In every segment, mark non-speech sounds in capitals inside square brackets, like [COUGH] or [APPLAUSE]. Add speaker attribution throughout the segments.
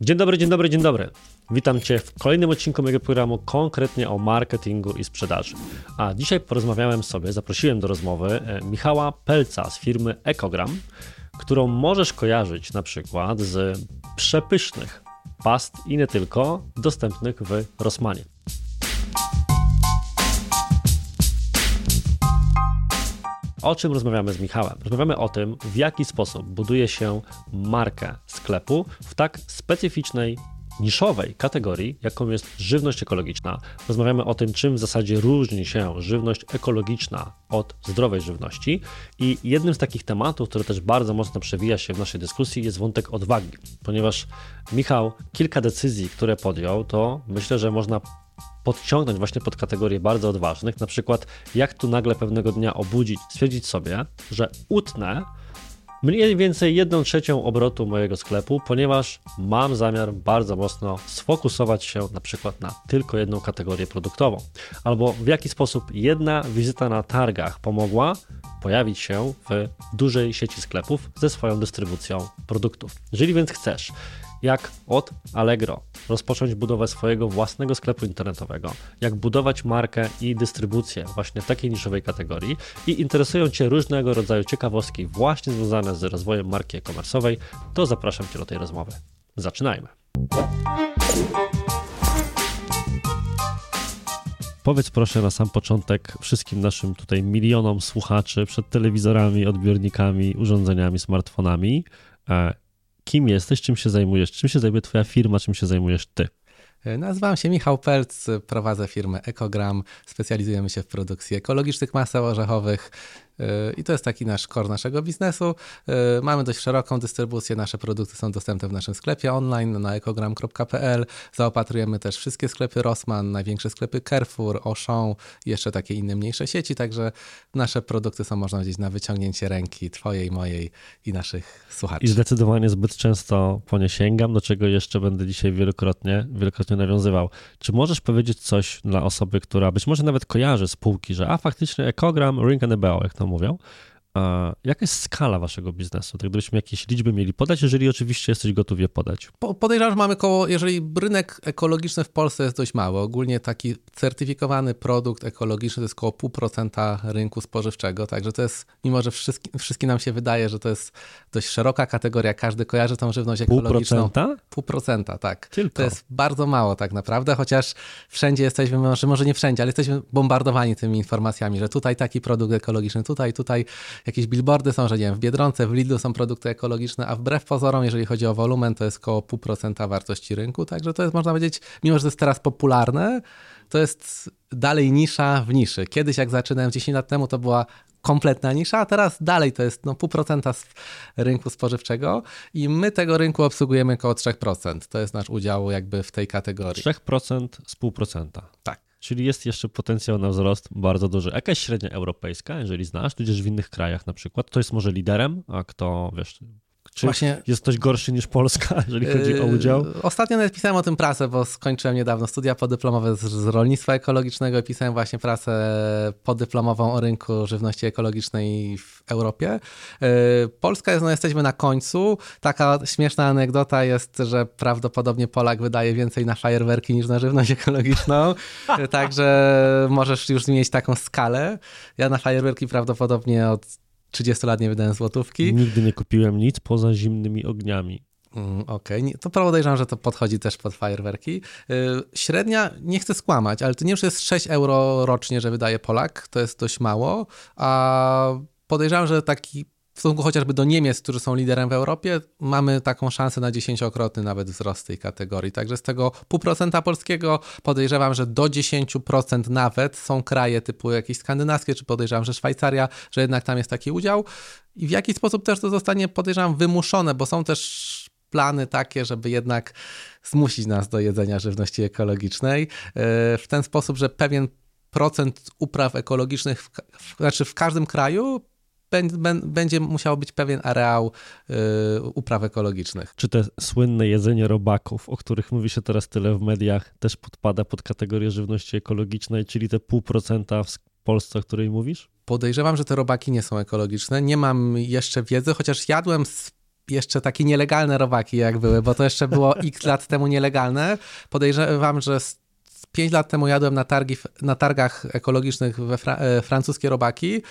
Speaker 1: Dzień dobry, dzień dobry, dzień dobry. Witam Cię w kolejnym odcinku mojego programu konkretnie o marketingu i sprzedaży. A dzisiaj porozmawiałem sobie, zaprosiłem do rozmowy e, Michała Pelca z firmy Ekogram, którą możesz kojarzyć na przykład z przepysznych past i nie tylko, dostępnych w Rossmanie. O czym rozmawiamy z Michałem? Rozmawiamy o tym, w jaki sposób buduje się markę sklepu w tak specyficznej niszowej kategorii, jaką jest żywność ekologiczna. Rozmawiamy o tym, czym w zasadzie różni się żywność ekologiczna od zdrowej żywności. I jednym z takich tematów, który też bardzo mocno przewija się w naszej dyskusji, jest wątek odwagi, ponieważ Michał kilka decyzji, które podjął, to myślę, że można podciągnąć właśnie pod kategorie bardzo odważnych, na przykład jak tu nagle pewnego dnia obudzić, stwierdzić sobie, że utnę mniej więcej 1 trzecią obrotu mojego sklepu, ponieważ mam zamiar bardzo mocno sfokusować się na przykład na tylko jedną kategorię produktową. Albo w jaki sposób jedna wizyta na targach pomogła pojawić się w dużej sieci sklepów ze swoją dystrybucją produktów. Jeżeli więc chcesz jak od Allegro rozpocząć budowę swojego własnego sklepu internetowego, jak budować markę i dystrybucję właśnie w takiej niszowej kategorii i interesują Cię różnego rodzaju ciekawostki właśnie związane z rozwojem marki e-commerce'owej, to zapraszam Cię do tej rozmowy. Zaczynajmy. Powiedz proszę na sam początek wszystkim naszym tutaj milionom słuchaczy przed telewizorami, odbiornikami, urządzeniami, smartfonami, e, kim jesteś, czym się zajmujesz, czym się zajmuje Twoja firma, czym się zajmujesz Ty.
Speaker 2: Nazywam się Michał Pelc, prowadzę firmę Ekogram, specjalizujemy się w produkcji ekologicznych maseł orzechowych, i to jest taki nasz core naszego biznesu. Mamy dość szeroką dystrybucję, nasze produkty są dostępne w naszym sklepie online na ekogram.pl. Zaopatrujemy też wszystkie sklepy Rossmann, największe sklepy Carrefour, Auchan i jeszcze takie inne mniejsze sieci, także nasze produkty są można powiedzieć na wyciągnięcie ręki twojej, mojej i naszych słuchaczy.
Speaker 1: I zdecydowanie zbyt często po nie sięgam, do czego jeszcze będę dzisiaj wielokrotnie, wielokrotnie nawiązywał. Czy możesz powiedzieć coś dla osoby, która być może nawet kojarzy spółki, że a faktycznie Ekogram, Ring and the Bell, jak to mówią. Jaka jest skala waszego biznesu? Tak gdybyśmy jakieś liczby mieli podać, jeżeli oczywiście jesteś gotów je podać.
Speaker 2: Podejrzewam, że mamy koło, jeżeli rynek ekologiczny w Polsce jest dość mały, ogólnie taki certyfikowany produkt ekologiczny to jest około 0,5% rynku spożywczego, także to jest, mimo że wszystkim, wszystkim nam się wydaje, że to jest dość szeroka kategoria, każdy kojarzy tą żywność ekologiczną.
Speaker 1: 0,5%?
Speaker 2: 0,5%, tak.
Speaker 1: Tylko.
Speaker 2: To jest bardzo mało tak naprawdę, chociaż wszędzie jesteśmy, może, może nie wszędzie, ale jesteśmy bombardowani tymi informacjami, że tutaj taki produkt ekologiczny, tutaj, tutaj jakieś billboardy są, że nie wiem, w Biedronce, w Lidlu są produkty ekologiczne, a wbrew pozorom, jeżeli chodzi o wolumen, to jest około 0,5% wartości rynku, także to jest, można powiedzieć, mimo że to jest teraz popularne, to jest dalej nisza w niszy. Kiedyś jak zaczynałem 10 lat temu, to była kompletna nisza, a teraz dalej to jest no, 0,5% z rynku spożywczego i my tego rynku obsługujemy około 3%. To jest nasz udział jakby w tej kategorii.
Speaker 1: 3% z 0,5%.
Speaker 2: Tak.
Speaker 1: Czyli jest jeszcze potencjał na wzrost bardzo duży. Jakaś średnia europejska, jeżeli znasz, tudzież w innych krajach na przykład, to jest może liderem, a kto, wiesz, czy Właśnie, jest ktoś gorszy niż Polska, [LAUGHS] jeżeli chodzi o udział? Yy,
Speaker 2: ostatnio nawet pisałem o tym prasę, bo skończyłem niedawno studia podyplomowe z, z rolnictwa ekologicznego i pisałem właśnie prasę podyplomową o rynku żywności ekologicznej w Europie. Yy, Polska jest, no jesteśmy na końcu. Taka śmieszna anegdota jest, że prawdopodobnie Polak wydaje więcej na fajerwerki niż na żywność ekologiczną, [LAUGHS] także możesz już mieć taką skalę. Ja na fajerwerki prawdopodobnie od 30 lat nie wydałem złotówki.
Speaker 1: Nigdy nie kupiłem nic poza zimnymi ogniami.
Speaker 2: Mm, Okej, okay. to podejrzewam, że to podchodzi też pod fajerwerki. Yy, średnia, nie chcę skłamać, ale to nie już jest 6 euro rocznie, że wydaje Polak, to jest dość mało, a podejrzewam, że taki w stosunku chociażby do Niemiec, którzy są liderem w Europie, mamy taką szansę na dziesięciokrotny nawet wzrost tej kategorii. Także z tego pół procenta polskiego podejrzewam, że do 10% nawet są kraje typu jakieś skandynawskie, czy podejrzewam, że Szwajcaria, że jednak tam jest taki udział. I w jaki sposób też to zostanie, podejrzewam, wymuszone, bo są też plany takie, żeby jednak zmusić nas do jedzenia żywności ekologicznej e, w ten sposób, że pewien procent upraw ekologicznych, w, znaczy w każdym kraju będzie musiał być pewien areał y, upraw ekologicznych.
Speaker 1: Czy te słynne jedzenie robaków, o których mówi się teraz tyle w mediach, też podpada pod kategorię żywności ekologicznej, czyli te pół procenta w Polsce, o której mówisz?
Speaker 2: Podejrzewam, że te robaki nie są ekologiczne. Nie mam jeszcze wiedzy, chociaż jadłem z jeszcze takie nielegalne robaki jak były, bo to jeszcze było [LAUGHS] x lat temu nielegalne. Podejrzewam, że 5 lat temu jadłem na, targi, na targach ekologicznych we Fra e, francuskie robaki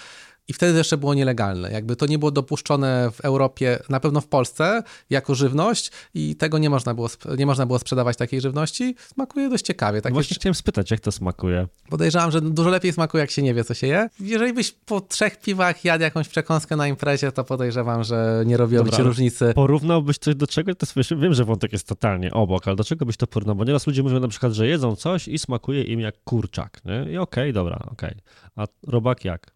Speaker 2: i wtedy jeszcze było nielegalne. Jakby to nie było dopuszczone w Europie, na pewno w Polsce, jako żywność i tego nie można było, nie można było sprzedawać takiej żywności. Smakuje dość ciekawie.
Speaker 1: Tak Właśnie chciałem spytać, jak to smakuje?
Speaker 2: Podejrzewam, że dużo lepiej smakuje, jak się nie wie, co się je. Jeżeli byś po trzech piwach jadł jakąś przekąskę na imprezie, to podejrzewam, że nie robiłoby ci różnicy.
Speaker 1: Porównałbyś coś do czego? To jest, wiem, że wątek jest totalnie obok, ale do czego byś to porównał? Bo nieraz ludzie mówią na przykład, że jedzą coś i smakuje im jak kurczak, nie? I okej, okay, dobra, okej. Okay. A robak jak?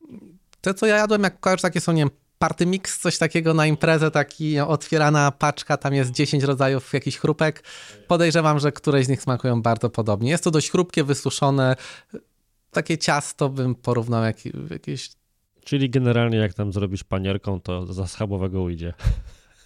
Speaker 2: Te, co ja jadłem, jak kojarzysz, takie są, nie wiem, party mix, coś takiego na imprezę, taki otwierana paczka, tam jest 10 rodzajów jakichś chrupek. Podejrzewam, że któreś z nich smakują bardzo podobnie. Jest to dość chrupkie, wysuszone. Takie ciasto bym porównał jak, jakieś...
Speaker 1: Czyli generalnie jak tam zrobisz panierką, to za schabowego ujdzie.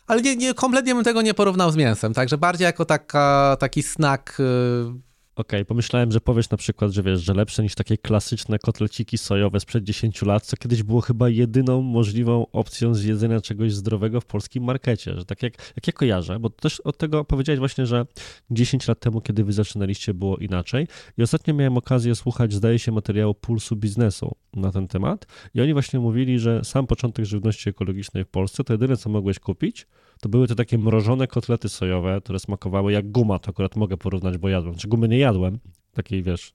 Speaker 2: Ale nie, nie, kompletnie bym tego nie porównał z mięsem, także bardziej jako taka, taki snack... Yy
Speaker 1: Okej, okay, pomyślałem, że powiesz na przykład, że wiesz, że lepsze niż takie klasyczne kotleciki sojowe sprzed 10 lat, co kiedyś było chyba jedyną możliwą opcją zjedzenia czegoś zdrowego w polskim markecie, że tak jak, jak ja kojarzę, bo też od tego powiedziałeś właśnie, że 10 lat temu, kiedy wy zaczynaliście, było inaczej. I ostatnio miałem okazję słuchać, zdaje się, materiału Pulsu Biznesu na ten temat. I oni właśnie mówili, że sam początek żywności ekologicznej w Polsce to jedyne, co mogłeś kupić, to były te takie mrożone kotlety sojowe, które smakowały jak guma, to akurat mogę porównać, bo jadłem. Czy gumy nie jadłem, takiej wiesz,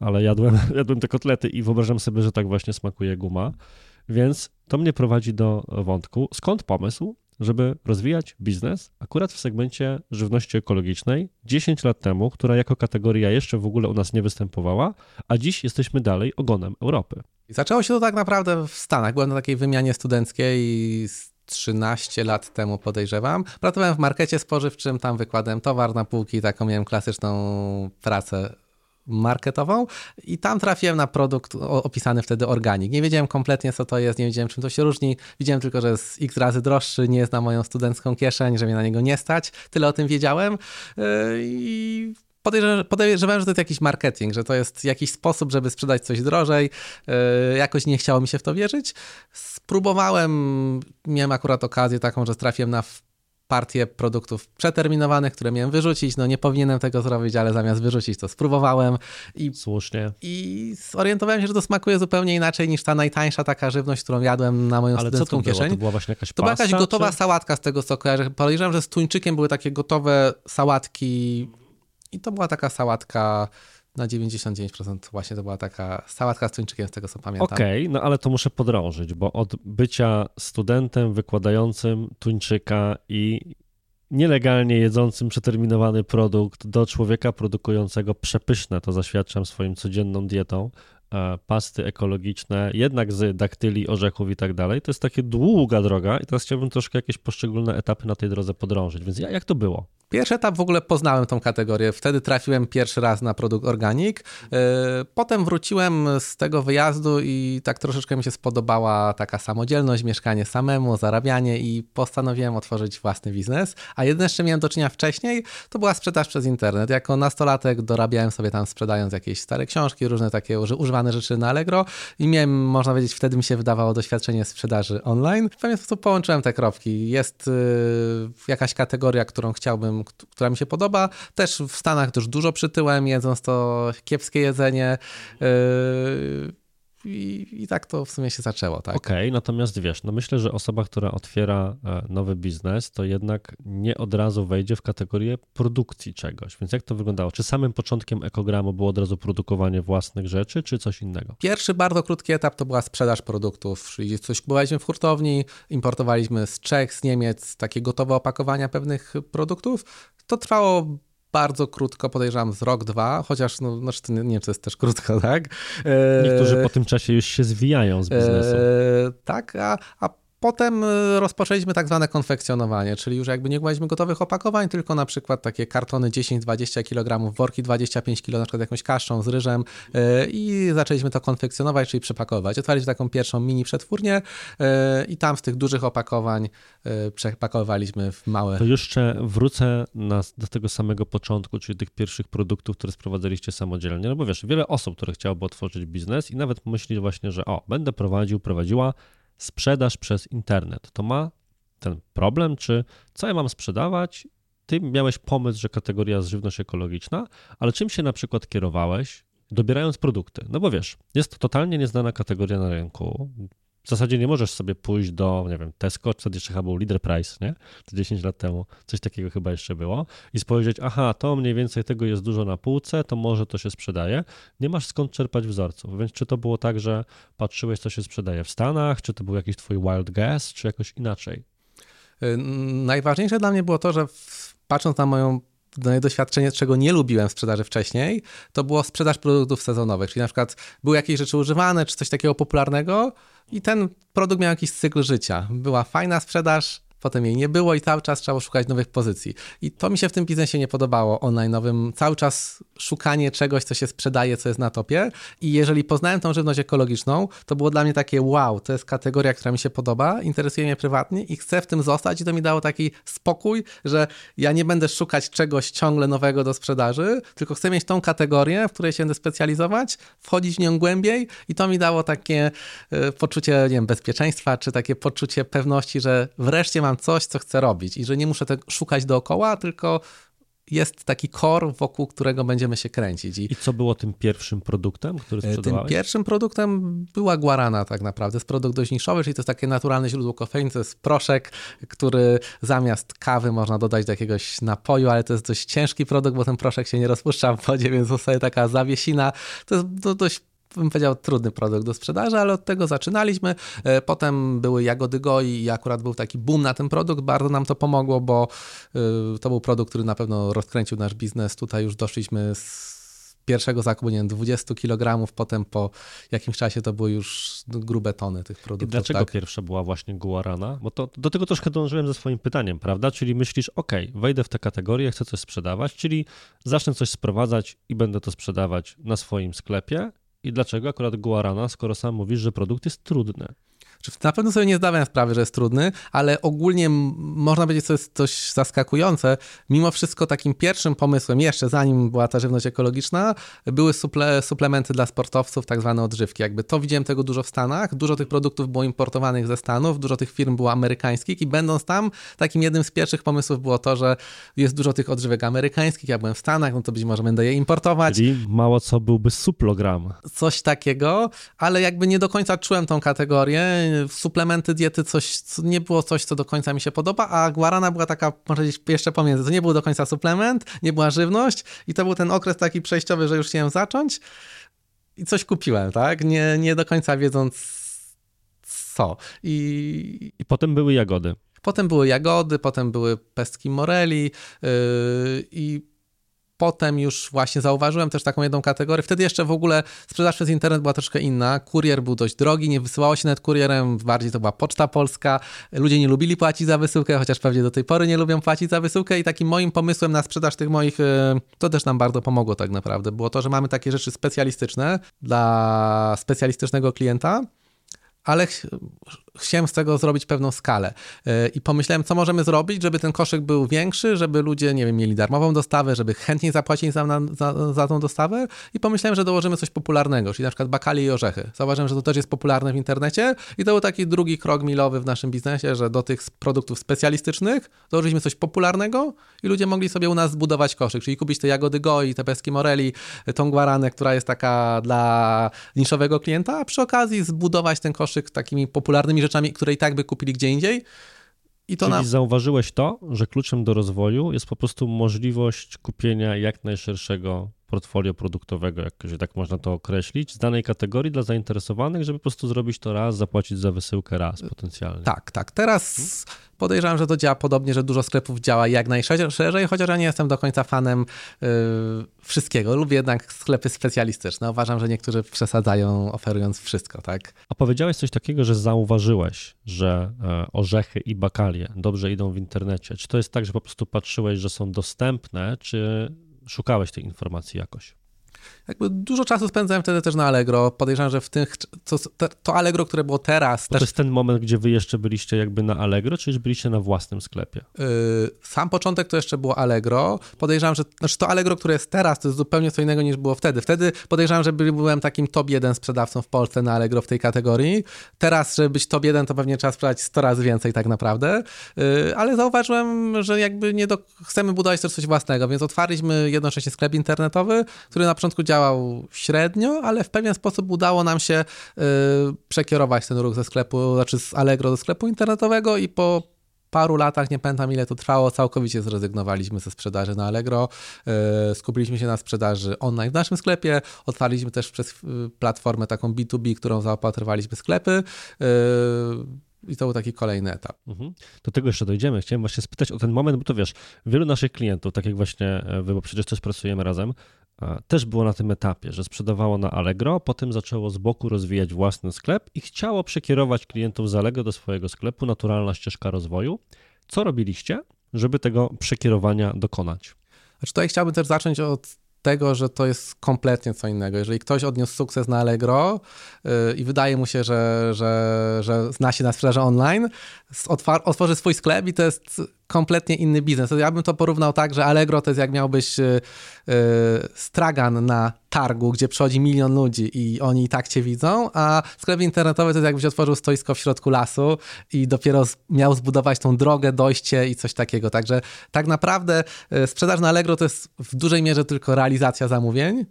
Speaker 1: ale jadłem, [LAUGHS] jadłem te kotlety i wyobrażam sobie, że tak właśnie smakuje guma. Więc to mnie prowadzi do wątku, skąd pomysł, żeby rozwijać biznes akurat w segmencie żywności ekologicznej 10 lat temu, która jako kategoria jeszcze w ogóle u nas nie występowała, a dziś jesteśmy dalej ogonem Europy.
Speaker 2: Zaczęło się to tak naprawdę w Stanach. Byłem na takiej wymianie studenckiej i 13 lat temu podejrzewam. Pracowałem w markecie spożywczym, tam wykładałem towar na półki, taką miałem klasyczną pracę marketową i tam trafiłem na produkt opisany wtedy organik. Nie wiedziałem kompletnie co to jest, nie wiedziałem czym to się różni. Widziałem tylko, że jest x razy droższy, nie jest na moją studencką kieszeń, że mnie na niego nie stać. Tyle o tym wiedziałem yy, i podejrzewałem, że to jest jakiś marketing, że to jest jakiś sposób, żeby sprzedać coś drożej. Yy, jakoś nie chciało mi się w to wierzyć. Spróbowałem, miałem akurat okazję taką, że trafiłem na partię produktów przeterminowanych, które miałem wyrzucić. No nie powinienem tego zrobić, ale zamiast wyrzucić to spróbowałem.
Speaker 1: I, Słusznie.
Speaker 2: I zorientowałem się, że to smakuje zupełnie inaczej niż ta najtańsza taka żywność, którą jadłem na moją ale studencką
Speaker 1: co to
Speaker 2: kieszeń.
Speaker 1: Było? To była właśnie jakaś
Speaker 2: To była
Speaker 1: jakaś
Speaker 2: gotowa
Speaker 1: czy?
Speaker 2: sałatka z tego, co kojarzę. Podejrzewam, że z tuńczykiem były takie gotowe sałatki i to była taka sałatka na 99% właśnie to była taka sałatka z tuńczykiem, z tego co pamiętam.
Speaker 1: Okej, okay, no ale to muszę podrążyć, bo od bycia studentem wykładającym tuńczyka i nielegalnie jedzącym przeterminowany produkt do człowieka produkującego przepyszne, to zaświadczam swoim codzienną dietą, pasty ekologiczne, jednak z daktyli, orzechów i tak dalej. To jest takie długa droga i teraz chciałbym troszkę jakieś poszczególne etapy na tej drodze podrążyć. Więc jak to było?
Speaker 2: Pierwszy etap w ogóle poznałem tą kategorię. Wtedy trafiłem pierwszy raz na produkt organik. E, potem wróciłem z tego wyjazdu i tak troszeczkę mi się spodobała taka samodzielność, mieszkanie samemu, zarabianie i postanowiłem otworzyć własny biznes. A jedyne, z czym miałem do czynienia wcześniej, to była sprzedaż przez internet. Jako nastolatek dorabiałem sobie tam sprzedając jakieś stare książki, różne takie używane rzeczy na Allegro i miałem, można powiedzieć, wtedy mi się wydawało doświadczenie sprzedaży online. W pewien sposób połączyłem te kropki. Jest yy, jakaś kategoria, którą chciałbym, która mi się podoba. Też w Stanach też dużo przytyłem, jedząc to kiepskie jedzenie. Yy, i, I, tak to w sumie się zaczęło, tak?
Speaker 1: Okej, okay, natomiast wiesz, no myślę, że osoba, która otwiera e, nowy biznes, to jednak nie od razu wejdzie w kategorię produkcji czegoś. Więc jak to wyglądało? Czy samym początkiem ekogramu było od razu produkowanie własnych rzeczy, czy coś innego?
Speaker 2: Pierwszy bardzo krótki etap to była sprzedaż produktów. Czyli coś kupowaliśmy w hurtowni, importowaliśmy z Czech, z Niemiec takie gotowe opakowania pewnych produktów. To trwało bardzo krótko, podejrzewam z rok, dwa, chociaż no, znaczy nie, nie wiem, czy jest też krótko, [LAUGHS] tak?
Speaker 1: Niektórzy po tym czasie już się zwijają z biznesu. E,
Speaker 2: tak, a, a Potem y, rozpoczęliśmy tak zwane konfekcjonowanie, czyli już jakby nie kupowaliśmy gotowych opakowań, tylko na przykład takie kartony 10-20 kg, worki 25 kg, na przykład jakąś kaszczą z ryżem y, i zaczęliśmy to konfekcjonować, czyli przepakować. Otwarliśmy taką pierwszą mini przetwórnię y, i tam z tych dużych opakowań przepakowaliśmy w małe.
Speaker 1: To jeszcze wrócę na, do tego samego początku, czyli tych pierwszych produktów, które sprowadzaliście samodzielnie, no bo wiesz, wiele osób, które chciałoby otworzyć biznes i nawet myśli właśnie, że o, będę prowadził, prowadziła sprzedaż przez internet. To ma ten problem, czy co ja mam sprzedawać? Ty miałeś pomysł, że kategoria jest żywność ekologiczna, ale czym się na przykład kierowałeś, dobierając produkty? No bo wiesz, jest to totalnie nieznana kategoria na rynku. W zasadzie nie możesz sobie pójść do, nie wiem, Tesco, czy wtedy jeszcze chyba był Leader Price, nie? To 10 lat temu, coś takiego chyba jeszcze było i spojrzeć, aha, to mniej więcej tego jest dużo na półce, to może to się sprzedaje. Nie masz skąd czerpać wzorców, więc czy to było tak, że patrzyłeś, co się sprzedaje w Stanach, czy to był jakiś twój wild guess, czy jakoś inaczej?
Speaker 2: Y, najważniejsze dla mnie było to, że patrząc na moją doświadczenie, czego nie lubiłem w sprzedaży wcześniej, to było sprzedaż produktów sezonowych, czyli na przykład były jakieś rzeczy używane, czy coś takiego popularnego i ten produkt miał jakiś cykl życia. Była fajna sprzedaż, potem jej nie było i cały czas trzeba szukać nowych pozycji. I to mi się w tym biznesie nie podobało online'owym. Cały czas szukanie czegoś, co się sprzedaje, co jest na topie. I jeżeli poznałem tą żywność ekologiczną, to było dla mnie takie wow, to jest kategoria, która mi się podoba, interesuje mnie prywatnie i chcę w tym zostać i to mi dało taki spokój, że ja nie będę szukać czegoś ciągle nowego do sprzedaży, tylko chcę mieć tą kategorię, w której się będę specjalizować, wchodzić w nią głębiej i to mi dało takie y, poczucie, nie wiem, bezpieczeństwa, czy takie poczucie pewności, że wreszcie mam coś, co chcę robić i że nie muszę tego szukać dookoła, tylko jest taki core, wokół którego będziemy się kręcić.
Speaker 1: I, I co było tym pierwszym produktem, który e, sprzedawałeś?
Speaker 2: Tym pierwszym produktem była guarana tak naprawdę. To jest produkt dość niszowy, czyli to jest takie naturalne źródło kofeiny, to jest proszek, który zamiast kawy można dodać do jakiegoś napoju, ale to jest dość ciężki produkt, bo ten proszek się nie rozpuszcza w wodzie, więc zostaje taka zawiesina. To jest dość bym powiedział, trudny produkt do sprzedaży, ale od tego zaczynaliśmy. E, potem były jagody goi i akurat był taki boom na ten produkt. Bardzo nam to pomogło, bo e, to był produkt, który na pewno rozkręcił nasz biznes. Tutaj już doszliśmy z pierwszego zakupu, nie wiem, 20 kg, potem po jakimś czasie to były już grube tony tych produktów.
Speaker 1: I dlaczego
Speaker 2: tak?
Speaker 1: pierwsza była właśnie guarana? Bo to, do tego troszkę dążyłem ze swoim pytaniem, prawda? Czyli myślisz, ok, wejdę w tę kategorię, chcę coś sprzedawać, czyli zacznę coś sprowadzać i będę to sprzedawać na swoim sklepie i dlaczego akurat guarana, skoro sam mówisz, że produkt jest trudny?
Speaker 2: Na pewno sobie nie zdawałem sprawy, że jest trudny, ale ogólnie można powiedzieć, że jest coś zaskakujące. Mimo wszystko takim pierwszym pomysłem, jeszcze zanim była ta żywność ekologiczna, były suple, suplementy dla sportowców, tak zwane odżywki. Jakby to widziałem tego dużo w Stanach, dużo tych produktów było importowanych ze Stanów, dużo tych firm było amerykańskich i będąc tam, takim jednym z pierwszych pomysłów było to, że jest dużo tych odżywek amerykańskich, ja byłem w Stanach, no to być może będę je importować.
Speaker 1: Czyli mało co byłby suplogram.
Speaker 2: Coś takiego, ale jakby nie do końca czułem tą kategorię, suplementy diety coś, nie było coś, co do końca mi się podoba, a guarana była taka, może powiedzieć, jeszcze pomiędzy. To nie był do końca suplement, nie była żywność i to był ten okres taki przejściowy, że już chciałem zacząć i coś kupiłem, tak? Nie, nie do końca wiedząc co. I,
Speaker 1: I potem były jagody.
Speaker 2: Potem były jagody, potem były pestki moreli yy, i potem już właśnie zauważyłem też taką jedną kategorię. Wtedy jeszcze w ogóle sprzedaż przez internet była troszkę inna. Kurier był dość drogi, nie wysyłało się nawet kurierem, bardziej to była Poczta Polska. Ludzie nie lubili płacić za wysyłkę, chociaż pewnie do tej pory nie lubią płacić za wysyłkę i takim moim pomysłem na sprzedaż tych moich, e, to też nam bardzo pomogło tak naprawdę, było to, że mamy takie rzeczy specjalistyczne dla specjalistycznego klienta, ale chciałem z tego zrobić pewną skalę. E, I pomyślałem, co możemy zrobić, żeby ten koszyk był większy, żeby ludzie, nie wiem, mieli darmową dostawę, żeby chętniej zapłacili za, za, za tą dostawę. I pomyślałem, że dołożymy coś popularnego, czyli na przykład bakali i orzechy. Zauważyłem, że to też jest popularne w internecie i to był taki drugi krok milowy w naszym biznesie, że do tych produktów specjalistycznych dołożyliśmy coś popularnego i ludzie mogli sobie u nas zbudować koszyk, czyli kupić te jagody goi, te peski moreli, tą guaranę, która jest taka dla niszowego klienta, a przy okazji zbudować ten koszyk takimi popularnymi rzeczami, które i tak by kupili gdzie indziej.
Speaker 1: I to Czyli na... zauważyłeś to, że kluczem do rozwoju jest po prostu możliwość kupienia jak najszerszego portfolio produktowego, jak tak można to określić, z danej kategorii dla zainteresowanych, żeby po prostu zrobić to raz, zapłacić za wysyłkę raz potencjalnie.
Speaker 2: Tak, tak. Teraz hmm? podejrzewam, że to działa podobnie, że dużo sklepów działa jak najszerzej, chociaż ja nie jestem do końca fanem yy, wszystkiego. Lubię jednak sklepy specjalistyczne. Uważam, że niektórzy przesadzają oferując wszystko, tak?
Speaker 1: A powiedziałeś coś takiego, że zauważyłeś, że e, orzechy i bakalie dobrze idą w internecie. Czy to jest tak, że po prostu patrzyłeś, że są dostępne, czy szukałeś tej informacji jakoś?
Speaker 2: Jakby dużo czasu spędzałem wtedy też na Allegro. Podejrzewam, że w tych, to, to Allegro, które było teraz...
Speaker 1: Też... To jest ten moment, gdzie wy jeszcze byliście jakby na Allegro, czy już byliście na własnym sklepie? Yy,
Speaker 2: sam początek to jeszcze było Allegro. Podejrzewam, że znaczy to Allegro, które jest teraz, to jest zupełnie co innego niż było wtedy. Wtedy podejrzewam, że byłem takim top jeden sprzedawcą w Polsce na Allegro w tej kategorii. Teraz, żeby być top jeden, to pewnie trzeba sprzedać 100 razy więcej tak naprawdę. Yy, ale zauważyłem, że jakby nie do... chcemy budować też coś własnego, więc otwarliśmy jednocześnie sklep internetowy, który na początku działał działał średnio, ale w pewien sposób udało nam się y, przekierować ten ruch ze sklepu, znaczy z Allegro do sklepu internetowego i po paru latach, nie pamiętam ile to trwało, całkowicie zrezygnowaliśmy ze sprzedaży na Allegro, y, skupiliśmy się na sprzedaży online w naszym sklepie, otwarliśmy też przez y, platformę taką B2B, którą zaopatrywaliśmy sklepy. I to był taki kolejny etap. Mhm.
Speaker 1: Do tego jeszcze dojdziemy. Chciałem właśnie spytać o ten moment, bo to wiesz, wielu naszych klientów, tak jak właśnie e, wy, bo przecież też pracujemy razem, też było na tym etapie, że sprzedawało na Allegro, potem zaczęło z boku rozwijać własny sklep i chciało przekierować klientów z Allegro do swojego sklepu, naturalna ścieżka rozwoju. Co robiliście, żeby tego przekierowania dokonać?
Speaker 2: Znaczy tutaj chciałbym też zacząć od tego, że to jest kompletnie co innego. Jeżeli ktoś odniósł sukces na Allegro yy, i wydaje mu się, że, że, że zna się na sprzedaży online, otworzy swój sklep i to jest kompletnie inny biznes. Ja bym to porównał tak, że Allegro to jest jak miałbyś yy, stragan na targu, gdzie przychodzi milion ludzi i oni i tak cię widzą, a sklep internetowy to jest jakbyś otworzył stoisko w środku lasu i dopiero miał zbudować tą drogę, dojście i coś takiego. Także tak naprawdę yy, sprzedaż na Allegro to jest w dużej mierze tylko realizacja zamówień,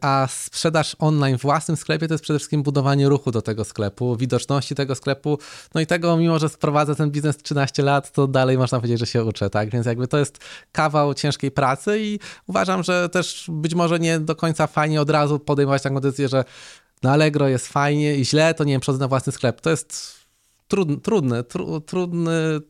Speaker 2: a sprzedaż online w własnym sklepie to jest przede wszystkim budowanie ruchu do tego sklepu, widoczności tego sklepu. No i tego, mimo że sprowadzę ten biznes 13 lat, to dalej można powiedzieć, że się uczę, tak? Więc jakby to jest kawał ciężkiej pracy i uważam, że też być może nie do końca fajnie od razu podejmować taką decyzję, że na Allegro jest fajnie i źle, to nie wiem, przodzę na własny sklep. To jest trudny, trudny, tru, trudny.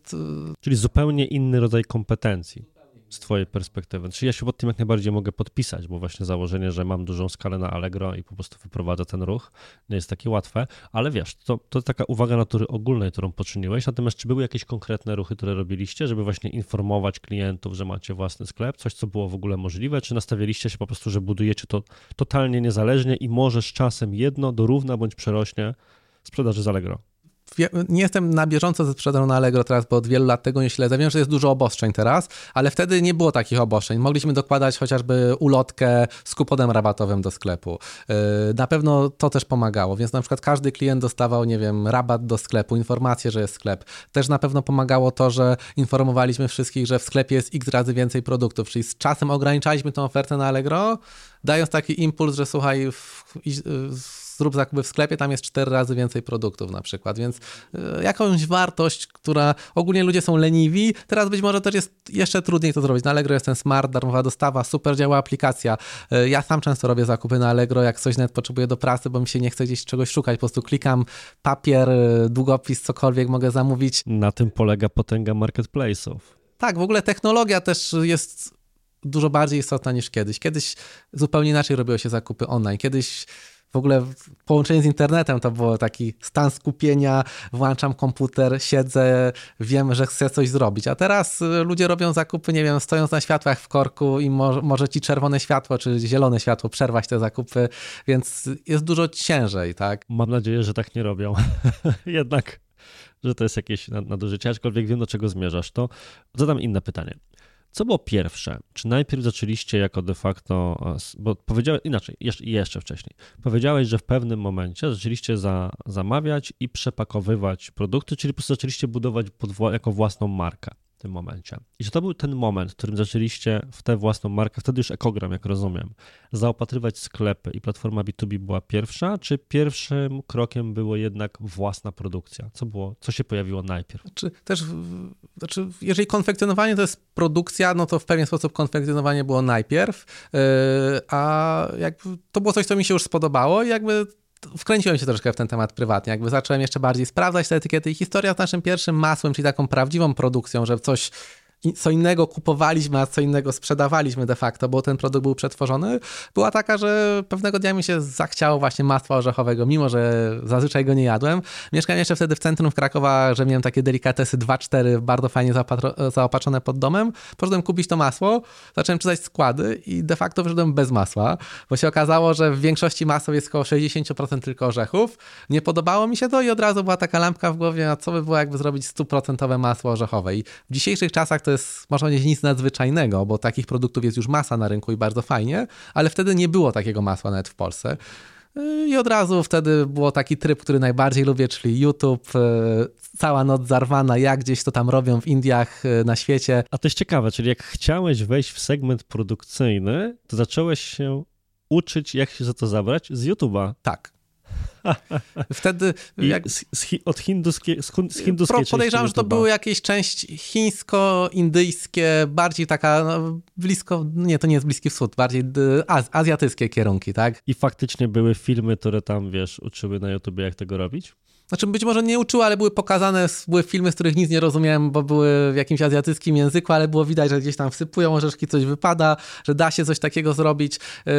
Speaker 1: Czyli zupełnie inny rodzaj kompetencji z Twojej perspektywy? Czy ja się pod tym jak najbardziej mogę podpisać, bo właśnie założenie, że mam dużą skalę na Allegro i po prostu wyprowadzę ten ruch, nie jest takie łatwe, ale wiesz, to, to taka uwaga natury ogólnej, którą poczyniłeś, natomiast czy były jakieś konkretne ruchy, które robiliście, żeby właśnie informować klientów, że macie własny sklep, coś, co było w ogóle możliwe, czy nastawialiście się po prostu, że budujecie to totalnie niezależnie i może z czasem jedno dorówna bądź przerośnie sprzedaży z Allegro?
Speaker 2: Nie jestem na bieżąco ze sprzedażą na Allegro teraz, bo od wielu lat tego nie śledzę. Wiem, że jest dużo obostrzeń teraz, ale wtedy nie było takich obostrzeń. Mogliśmy dokładać chociażby ulotkę z kuponem rabatowym do sklepu. Yy, na pewno to też pomagało, więc na przykład każdy klient dostawał, nie wiem, rabat do sklepu, informację, że jest sklep. Też na pewno pomagało to, że informowaliśmy wszystkich, że w sklepie jest x razy więcej produktów, czyli z czasem ograniczaliśmy tę ofertę na Allegro, dając taki impuls, że słuchaj, w, w, zrób zakupy w sklepie, tam jest cztery razy więcej produktów na przykład, więc e, jakąś wartość, która ogólnie ludzie są leniwi, teraz być może też jest jeszcze trudniej to zrobić. Na Allegro jest ten smart, darmowa dostawa, super działa aplikacja. E, ja sam często robię zakupy na Allegro, jak coś nawet potrzebuję do pracy, bo mi się nie chce gdzieś czegoś szukać, po prostu klikam papier, e, długopis, cokolwiek mogę zamówić.
Speaker 1: Na tym polega potęga marketplace'ów.
Speaker 2: Tak, w ogóle technologia też jest dużo bardziej istotna niż kiedyś. Kiedyś zupełnie inaczej robiło się zakupy online. Kiedyś w ogóle połączenie z internetem to było taki stan skupienia, włączam komputer, siedzę, wiem, że chcę coś zrobić. A teraz y, ludzie robią zakupy, nie wiem, stojąc na światłach w korku i mo może ci czerwone światło czy zielone światło przerwać te zakupy, więc jest dużo ciężej, tak?
Speaker 1: Mam nadzieję, że tak nie robią. [LAUGHS] Jednak, że to jest jakieś nadużycie, aczkolwiek wiem, do czego zmierzasz, to zadam inne pytanie. Co było pierwsze? Czy najpierw zaczęliście jako de facto, bo powiedziałeś inaczej, jeszcze, jeszcze wcześniej, powiedziałeś, że w pewnym momencie zaczęliście za, zamawiać i przepakowywać produkty, czyli po prostu zaczęliście budować pod, jako własną markę w tym momencie. I czy to był ten moment, w którym zaczęliście w tę własną markę, wtedy już Ekogram, jak rozumiem, zaopatrywać sklepy i platforma B2B była pierwsza, czy pierwszym krokiem było jednak własna produkcja? Co było, co się pojawiło najpierw?
Speaker 2: Znaczy, też, znaczy, jeżeli konfekcjonowanie to jest produkcja, no to w pewien sposób konfekcjonowanie było najpierw, yy, a jakby to było coś, co mi się już spodobało i jakby wkręciłem się troszkę w ten temat prywatnie. Jakby zacząłem jeszcze bardziej sprawdzać te etykiety i historia z naszym pierwszym masłem, czyli taką prawdziwą produkcją, że coś co innego kupowaliśmy, a co innego sprzedawaliśmy de facto, bo ten produkt był przetworzony, była taka, że pewnego dnia mi się zachciało właśnie masła orzechowego, mimo że zazwyczaj go nie jadłem. Mieszkałem jeszcze wtedy w centrum Krakowa, że miałem takie delikatesy 2-4 bardzo fajnie zaopatrzone pod domem. Poszedłem kupić to masło, zacząłem czytać składy i de facto wyszedłem bez masła, bo się okazało, że w większości masła jest około 60% tylko orzechów. Nie podobało mi się to i od razu była taka lampka w głowie, a co by było jakby zrobić 100% masło orzechowe. I w dzisiejszych czasach to jest, można powiedzieć, nic nadzwyczajnego, bo takich produktów jest już masa na rynku i bardzo fajnie, ale wtedy nie było takiego masła nawet w Polsce. I od razu wtedy było taki tryb, który najbardziej lubię, czyli YouTube, e, cała noc zarwana, jak gdzieś to tam robią w Indiach, e, na świecie.
Speaker 1: A to jest ciekawe, czyli jak chciałeś wejść w segment produkcyjny, to zacząłeś się uczyć, jak się za to zabrać z YouTube'a.
Speaker 2: Tak. [LAUGHS] Wtedy
Speaker 1: jak... z, z, od hinduskie, z, z hinduskiej
Speaker 2: Pro, Podejrzewam, że to były jakieś część chińsko-indyjskie, bardziej taka no, blisko, nie, to nie jest Bliski Wschód, bardziej az, azjatyckie kierunki, tak?
Speaker 1: I faktycznie były filmy, które tam, wiesz, uczyły na YouTubie, jak tego robić?
Speaker 2: Znaczy być może nie uczyły, ale były pokazane, były filmy, z których nic nie rozumiałem, bo były w jakimś azjatyckim języku, ale było widać, że gdzieś tam wsypują orzeszki, coś wypada, że da się coś takiego zrobić yy,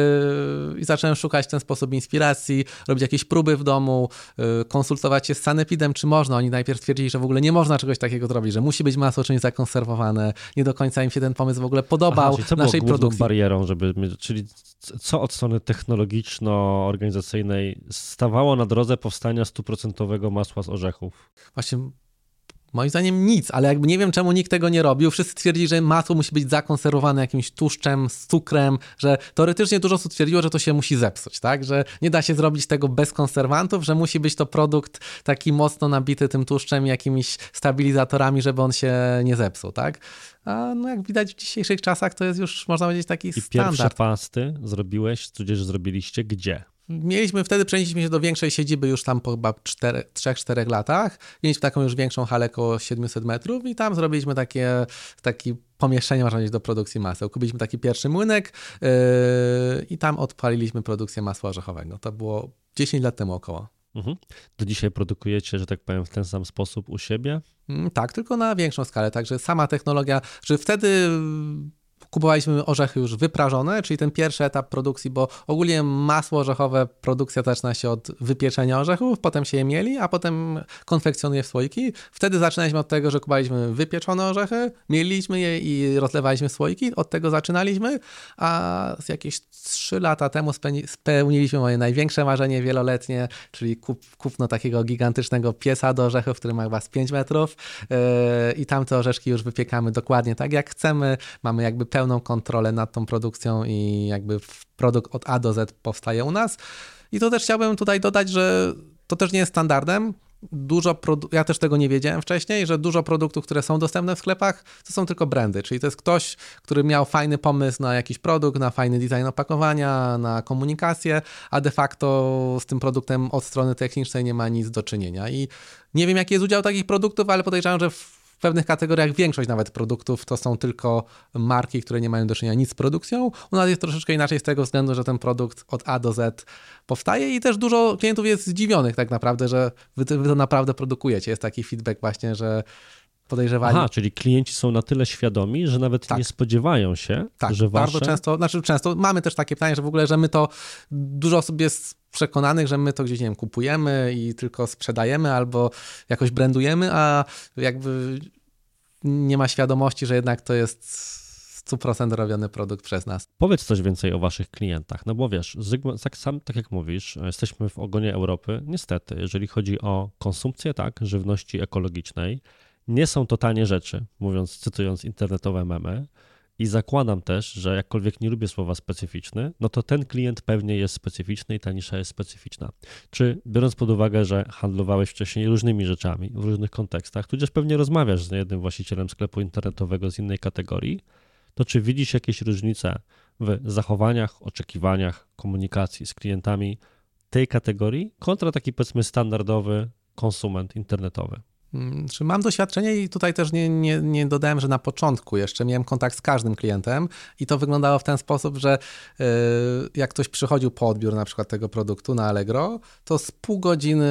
Speaker 2: i zacząłem szukać w ten sposób inspiracji, robić jakieś próby w domu, yy, konsultować się z sanepidem, czy można. Oni najpierw twierdzili, że w ogóle nie można czegoś takiego zrobić, że musi być masło czymś zakonserwowane. Nie do końca im się ten pomysł w ogóle podobał
Speaker 1: Aha, co
Speaker 2: naszej
Speaker 1: było
Speaker 2: produkcji.
Speaker 1: barierą, żeby, czyli co od strony technologiczno-organizacyjnej stawało na drodze powstania stuprocentowego masła z orzechów?
Speaker 2: Właśnie Moim zdaniem nic, ale jakby nie wiem, czemu nikt tego nie robił. Wszyscy twierdzili, że masło musi być zakonserwowane jakimś tłuszczem, z cukrem, że teoretycznie dużo osób twierdziło, że to się musi zepsuć, tak? Że nie da się zrobić tego bez konserwantów, że musi być to produkt taki mocno nabity tym tłuszczem, jakimiś stabilizatorami, żeby on się nie zepsuł, tak? A no jak widać w dzisiejszych czasach to jest już, można powiedzieć, taki
Speaker 1: I
Speaker 2: standard.
Speaker 1: I pierwsze pasty zrobiłeś, tudzież zrobiliście gdzie?
Speaker 2: Mieliśmy wtedy, przenieśliśmy się do większej siedziby już tam po chyba 3-4 latach. Mieliśmy taką już większą halę około 700 metrów i tam zrobiliśmy takie, takie pomieszczenie, można powiedzieć, do produkcji maseł. Kupiliśmy taki pierwszy młynek yy, i tam odpaliliśmy produkcję masła orzechowego. To było 10 lat temu około.
Speaker 1: Mhm. Do dzisiaj produkujecie, że tak powiem, w ten sam sposób u siebie?
Speaker 2: Mm, tak, tylko na większą skalę. Także sama technologia, że wtedy kupowaliśmy orzechy już wyprażone, czyli ten pierwszy etap produkcji, bo ogólnie masło orzechowe, produkcja zaczyna się od wypieczenia orzechów, potem się je mieli, a potem konfekcjonuje w słoiki. Wtedy zaczynaliśmy od tego, że kupowaliśmy wypieczone orzechy, mieliliśmy je i rozlewaliśmy słoiki, od tego zaczynaliśmy, a jakieś 3 lata temu spełniliśmy moje największe marzenie wieloletnie, czyli kup, kupno takiego gigantycznego piesa do orzechów, który ma chyba z 5 metrów yy, i tam te orzeszki już wypiekamy dokładnie tak jak chcemy, mamy jakby pełną kontrolę nad tą produkcją i jakby produkt od A do Z powstaje u nas. I to też chciałbym tutaj dodać, że to też nie jest standardem. Dużo produ- ja też tego nie wiedziałem wcześniej, że dużo produktów, które są dostępne w sklepach, to są tylko brandy, czyli to jest ktoś, który miał fajny pomysł na jakiś produkt, na fajny design opakowania, na komunikację, a de facto z tym produktem od strony technicznej nie ma nic do czynienia. I nie wiem, jaki jest udział takich produktów, ale podejrzewam, że w w pewnych kategoriach większość nawet produktów to są tylko marki, które nie mają do czynienia nic z produkcją. U nas jest troszeczkę inaczej z tego względu, że ten produkt od A do Z powstaje i też dużo klientów jest zdziwionych tak naprawdę, że wy, wy to naprawdę produkujecie. Jest taki feedback właśnie, że podejrzewali.
Speaker 1: Aha, czyli klienci są na tyle świadomi, że nawet tak. nie spodziewają się,
Speaker 2: tak,
Speaker 1: że wasze...
Speaker 2: bardzo często, znaczy często mamy też takie pytanie, że w ogóle, że my to, dużo osób jest przekonanych, że my to gdzieś, nie wiem, kupujemy i tylko sprzedajemy albo jakoś brandujemy, a jakby nie ma świadomości, że jednak to jest 100% robiony produkt przez nas.
Speaker 1: Powiedz coś więcej o waszych klientach, no bo wiesz, tak, sam, tak jak mówisz, jesteśmy w ogonie Europy, niestety, jeżeli chodzi o konsumpcję, tak, żywności ekologicznej, nie są to tanie rzeczy, mówiąc, cytując internetowe memy. I zakładam też, że jakkolwiek nie lubię słowa specyficzny, no to ten klient pewnie jest specyficzny i ta nisza jest specyficzna. Czy biorąc pod uwagę, że handlowałeś wcześniej różnymi rzeczami w różnych kontekstach, tudzież pewnie rozmawiasz z jednym właścicielem sklepu internetowego z innej kategorii, to czy widzisz jakieś różnice w zachowaniach, oczekiwaniach, komunikacji z klientami tej kategorii kontra taki powiedzmy standardowy konsument internetowy?
Speaker 2: Mm, czy mam doświadczenie i tutaj też nie, nie, nie dodałem, że na początku jeszcze miałem kontakt z każdym klientem i to wyglądało w ten sposób, że yy, jak ktoś przychodził po odbiór na przykład tego produktu na Allegro, to z pół godziny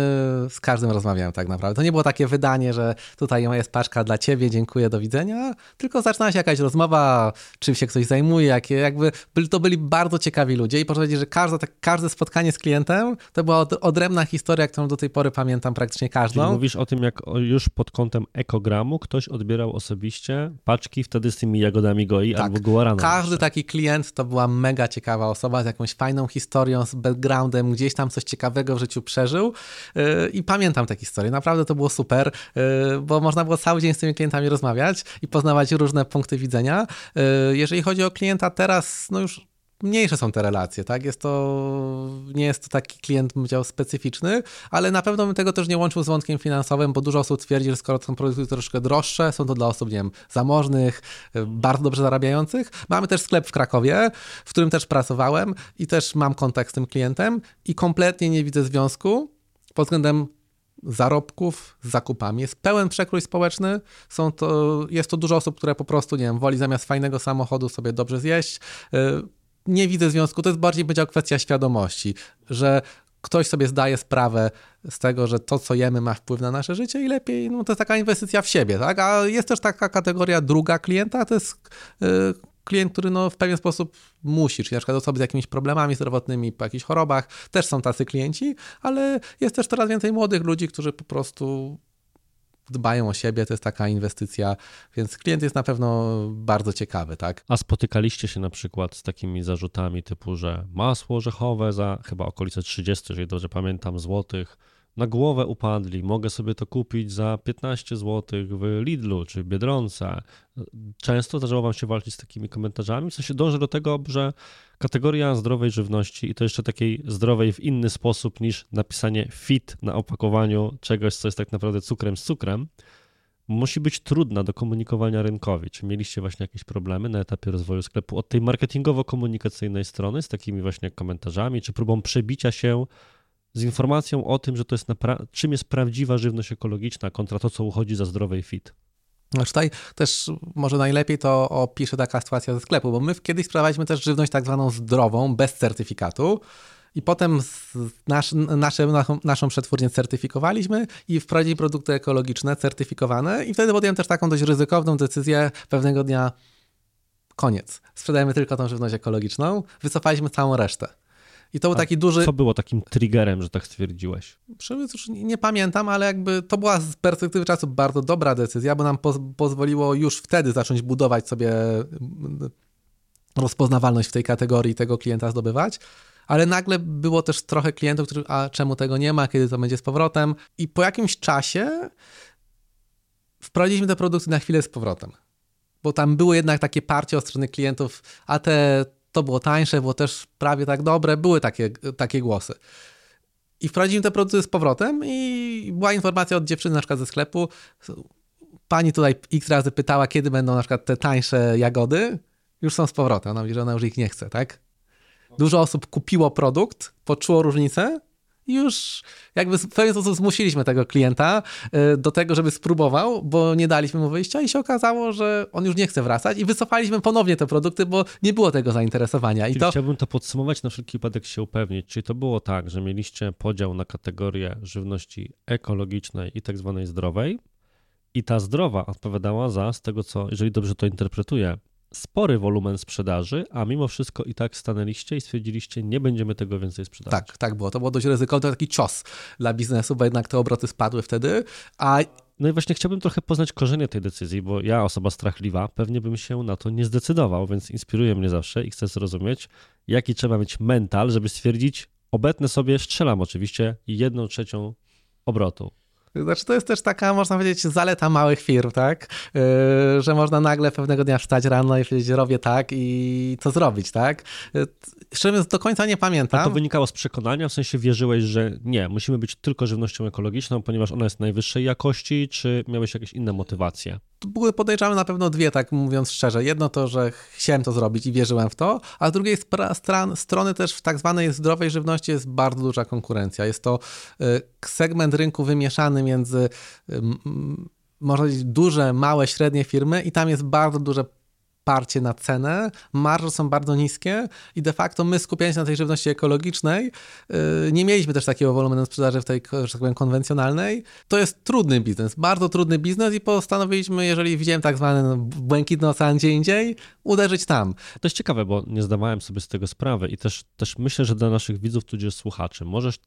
Speaker 2: z każdym rozmawiałem tak naprawdę. To nie było takie wydanie, że tutaj jest paczka dla ciebie, dziękuję, do widzenia, tylko zaczynała się jakaś rozmowa, czym się ktoś zajmuje, jakie, jakby to byli bardzo ciekawi ludzie i proszę powiedzieć, że każde, tak, każde spotkanie z klientem to była odrębna historia, którą do tej pory pamiętam praktycznie każdą.
Speaker 1: Czyli mówisz o tym, jak już pod kątem ekogramu ktoś odbierał osobiście paczki wtedy z tymi jagodami goi tak. albo guarana.
Speaker 2: Każdy jeszcze. taki klient to była mega ciekawa osoba z jakąś fajną historią, z backgroundem, gdzieś tam coś ciekawego w życiu przeżył yy, i pamiętam te historie. Naprawdę to było super, yy, bo można było cały dzień z tymi klientami rozmawiać i poznawać różne punkty widzenia. Yy, jeżeli chodzi o klienta teraz, no już mniejsze są te relacje, tak? Jest to, nie jest to taki klient, bym powiedział, specyficzny, ale na pewno bym tego też nie łączył z wątkiem finansowym, bo dużo osób twierdzi, że skoro są produkty troszkę droższe, są to dla osób, nie wiem, zamożnych, y, bardzo dobrze zarabiających. Mamy też sklep w Krakowie, w którym też pracowałem i też mam kontakt z tym klientem i kompletnie nie widzę związku pod względem zarobków z zakupami. Jest pełen przekrój społeczny. Są to, jest to dużo osób, które po prostu, nie wiem, woli zamiast fajnego samochodu sobie dobrze zjeść. Nie widzę związku. To jest bardziej powiedział kwestia świadomości, że ktoś sobie zdaje sprawę z tego, że to, co jemy, ma wpływ na nasze życie i lepiej, no to jest taka inwestycja w siebie, tak? A jest też taka kategoria druga klienta, to jest yy, klient, który no, w pewien sposób musi, czyli na przykład osoby z jakimiś problemami zdrowotnymi, po jakichś chorobach, też są tacy klienci, ale jest też coraz więcej młodych ludzi, którzy po prostu dbają o siebie, to jest taka inwestycja, więc klient jest na pewno bardzo ciekawy, tak?
Speaker 1: A spotykaliście się na przykład z takimi zarzutami typu, że masło orzechowe za chyba okolice 30, jeżeli dobrze pamiętam, złotych, na głowę upadli, mogę sobie to kupić za 15 zł w Lidlu czy Biedronce. Często zdarzało wam się walczyć z takimi komentarzami, w sensie dążę do tego, że kategoria zdrowej żywności i to jeszcze takiej zdrowej w inny sposób niż napisanie fit na opakowaniu czegoś, co jest tak naprawdę cukrem z cukrem, musi być trudna do komunikowania rynkowi. Czy mieliście właśnie jakieś problemy na etapie rozwoju sklepu od tej marketingowo-komunikacyjnej strony z takimi właśnie komentarzami, czy próbą przebicia się z informacją o tym, że to jest czym jest prawdziwa żywność ekologiczna kontra to, co uchodzi za zdrowej fit.
Speaker 2: No tutaj też może najlepiej to opisze taka sytuacja ze sklepu, bo my kiedyś sprzedawaliśmy też żywność tak zwaną zdrową, bez certyfikatu. I potem nasz, nasze, naszą przetwórnię certyfikowaliśmy i wprowadzili produkty ekologiczne certyfikowane. I wtedy podjąłem też taką dość ryzykowną decyzję pewnego dnia. Koniec. Sprzedajemy tylko tą żywność ekologiczną. Wycofaliśmy całą resztę. I to był taki duży.
Speaker 1: Co było takim triggerem, że tak stwierdziłeś?
Speaker 2: Już nie, nie, pamiętam, ale jakby to była z perspektywy czasu bardzo dobra decyzja, bo nam poz pozwoliło już wtedy zacząć budować sobie mm, rozpoznawalność w tej kategorii tego klienta zdobywać. Ale nagle było też trochę klientów, którzy, a czemu tego nie ma, kiedy to będzie z powrotem. I po jakimś czasie wprowadziliśmy te produkty na chwilę z powrotem. Bo tam było jednak takie parcie od strony klientów, a te to było tańsze, było też prawie tak dobre, były takie, takie głosy. I wprowadziliśmy te produkty z powrotem i była informacja od dziewczyny na przykład ze sklepu, pani tutaj x razy pytała, kiedy będą na przykład te tańsze jagody, już są z powrotem. Ona mówi, że ona już ich nie chce, tak? Dużo osób kupiło produkt, poczuło różnicę już jakby w pewien sposób zmusiliśmy tego klienta y, do tego, żeby spróbował, bo nie daliśmy mu wyjścia i się okazało, że on już nie chce wracać i wycofaliśmy ponownie te produkty, bo nie było tego zainteresowania.
Speaker 1: Czyli
Speaker 2: I to...
Speaker 1: Chciałbym to podsumować, na wszelki wypadek się upewnić. Czyli to było tak, że mieliście podział na kategorie żywności ekologicznej i tak zwanej zdrowej i ta zdrowa odpowiadała za, z tego co, jeżeli dobrze to interpretuję, spory wolumen sprzedaży, a mimo wszystko i tak stanęliście i stwierdziliście, nie będziemy tego więcej sprzedawać.
Speaker 2: Tak, tak było. To było dość ryzykowne, taki cios dla biznesu, bo jednak te obroty spadły wtedy, a
Speaker 1: no i właśnie chciałbym trochę poznać korzenie tej decyzji, bo ja, osoba strachliwa, pewnie bym się na to nie zdecydował, więc inspiruje mnie zawsze i chcę zrozumieć, jaki trzeba mieć mental, żeby stwierdzić, obetnę sobie, strzelam oczywiście, jedną trzecią obrotu.
Speaker 2: Znaczy, to jest też taka, można powiedzieć, zaleta małych firm, tak? Yy, że można nagle pewnego dnia wstać rano i powiedzieć, robię tak i co zrobić, tak? Yy, szczerze do końca nie pamiętam.
Speaker 1: A to wynikało z przekonania, w sensie wierzyłeś, że nie, musimy być tylko żywnością ekologiczną, ponieważ ona jest najwyższej jakości, czy miałeś jakieś inne motywacje?
Speaker 2: Były podejrzane na pewno dwie, tak mówiąc szczerze. Jedno to, że chciałem to zrobić i wierzyłem w to, a z drugiej strony też w tak zwanej zdrowej żywności jest bardzo duża konkurencja. Jest to y, segment rynku wymieszany między można powiedzieć duże, małe, średnie firmy i tam jest bardzo duże parcie na cenę, marże są bardzo niskie i de facto my skupiając się na tej żywności ekologicznej, yy, nie mieliśmy też takiego wolumenu sprzedaży w tej, że tak powiem, konwencjonalnej. To jest trudny biznes, bardzo trudny biznes i postanowiliśmy, jeżeli widziałem tak zwany błękitny ocean gdzie indziej, uderzyć tam.
Speaker 1: To jest ciekawe, bo nie zdawałem sobie z tego sprawy i też, też myślę, że dla naszych widzów, tudzież słuchaczy, możesz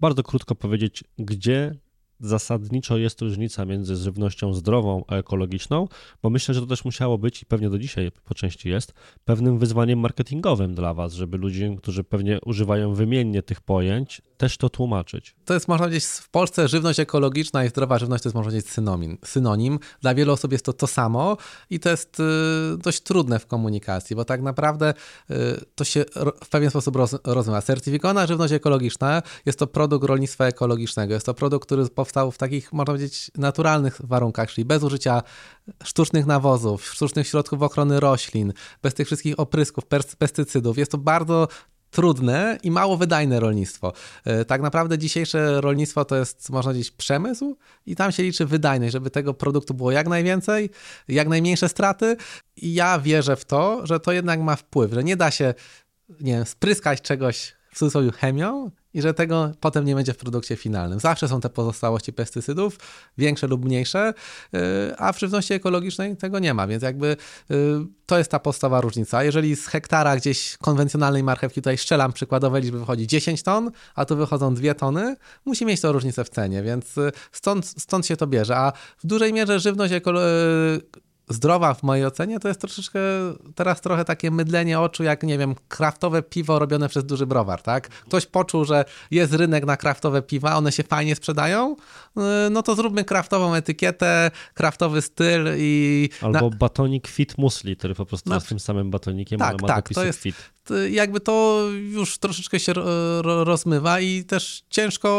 Speaker 1: bardzo krótko powiedzieć, gdzie zasadniczo jest różnica między żywnością zdrową a ekologiczną, bo myślę, że to też musiało być i pewnie do dzisiaj po części jest pewnym wyzwaniem marketingowym dla Was, żeby ludzie, którzy pewnie używają wymiennie tych pojęć, też to tłumaczyć.
Speaker 2: To jest, można powiedzieć, w Polsce żywność ekologiczna i zdrowa żywność to jest, można powiedzieć, synonim. synonim. Dla wielu osób jest to to samo i to jest y, dość trudne w komunikacji, bo tak naprawdę y, to się w pewien sposób roz, rozumie. Certyfikowana żywność ekologiczna jest to produkt rolnictwa ekologicznego. Jest to produkt, który powstał w takich, można powiedzieć, naturalnych warunkach, czyli bez użycia sztucznych nawozów, sztucznych środków ochrony roślin, bez tych wszystkich oprysków, pestycydów. Jest to bardzo trudne i mało wydajne rolnictwo. E, tak naprawdę dzisiejsze rolnictwo to jest, można powiedzieć, przemysł i tam się liczy wydajność, żeby tego produktu było jak najwięcej, jak najmniejsze straty. I ja wierzę w to, że to jednak ma wpływ, że nie da się, nie wiem, spryskać czegoś w cudzysłowie chemią i że tego potem nie będzie w produkcie finalnym. Zawsze są te pozostałości pestycydów, większe lub mniejsze, y, a w żywności ekologicznej tego nie ma, więc jakby y, to jest ta podstawowa różnica. Jeżeli z hektara gdzieś konwencjonalnej marchewki, tutaj szczelam przykładowe liczby, wychodzi 10 ton, a tu wychodzą 2 tony, musi mieć to różnicę w cenie, więc y, stąd, stąd się to bierze. A w dużej mierze żywność ekologiczna zdrowa w mojej ocenie to jest troszeczkę teraz trochę takie mydlenie oczu, jak nie wiem, kraftowe piwo robione przez duży browar, tak? Ktoś poczuł, że jest rynek na kraftowe piwa, one się fajnie sprzedają, y, no to zróbmy kraftową etykietę, kraftowy styl i...
Speaker 1: Albo na... batonik fit musli, który po prostu no, jest tym samym batonikiem, tak, ale ma tak, to jest, fit.
Speaker 2: Jakby to już troszeczkę się rozmywa i też ciężko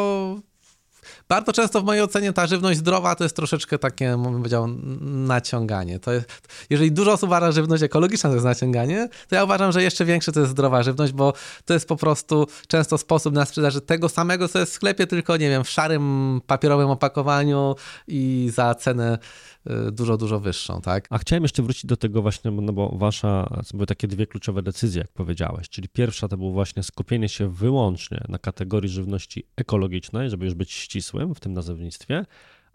Speaker 2: bardzo często w mojej ocenie ta żywność zdrowa to jest troszeczkę takie, bym powiedział, naciąganie. To jest, jeżeli dużo osób uważa, żywność ekologiczna to jest naciąganie, to ja uważam, że jeszcze większe to jest zdrowa żywność, bo to jest po prostu często sposób na sprzedaży tego samego, co jest w sklepie, tylko nie wiem, w szarym papierowym opakowaniu i za cenę dużo, dużo wyższą, tak?
Speaker 1: A chciałem jeszcze wrócić do tego właśnie, no bo wasza, były takie dwie kluczowe decyzje, jak powiedziałeś, czyli pierwsza to było właśnie skupienie się wyłącznie na kategorii żywności ekologicznej, żeby już być ścisłym w tym nazewnictwie,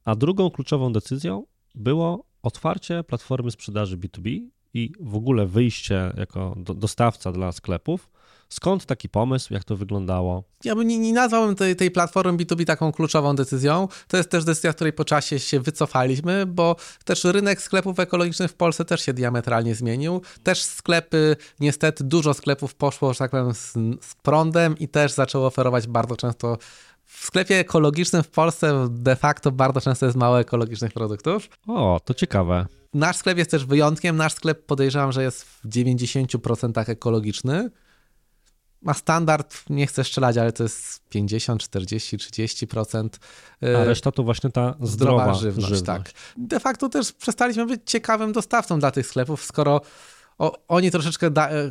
Speaker 1: a drugą kluczową decyzją było otwarcie platformy sprzedaży B2B i w ogóle wyjście jako dostawca dla sklepów Skąd taki pomysł, jak to wyglądało?
Speaker 2: Ja bym nie, nie nazwałbym tej, tej platformy B2B taką kluczową decyzją. To jest też decyzja, której po czasie się wycofaliśmy, bo też rynek sklepów ekologicznych w Polsce też się diametralnie zmienił. Też sklepy, niestety dużo sklepów poszło, że tak powiem, z, z prądem i też zaczęło oferować bardzo często w sklepie ekologicznym w Polsce de facto bardzo często jest mało ekologicznych produktów.
Speaker 1: O, to ciekawe.
Speaker 2: Nasz sklep jest też wyjątkiem. Nasz sklep podejrzewam, że jest w 90% ekologiczny ma standard, nie chcę strzelać, ale to jest 50, 40, 30%.
Speaker 1: A reszta to właśnie ta zdrowa, zdrowa żywność, żywność. Tak.
Speaker 2: De facto też przestaliśmy być ciekawym dostawcą dla tych sklepów, skoro o, oni troszeczkę, da, e,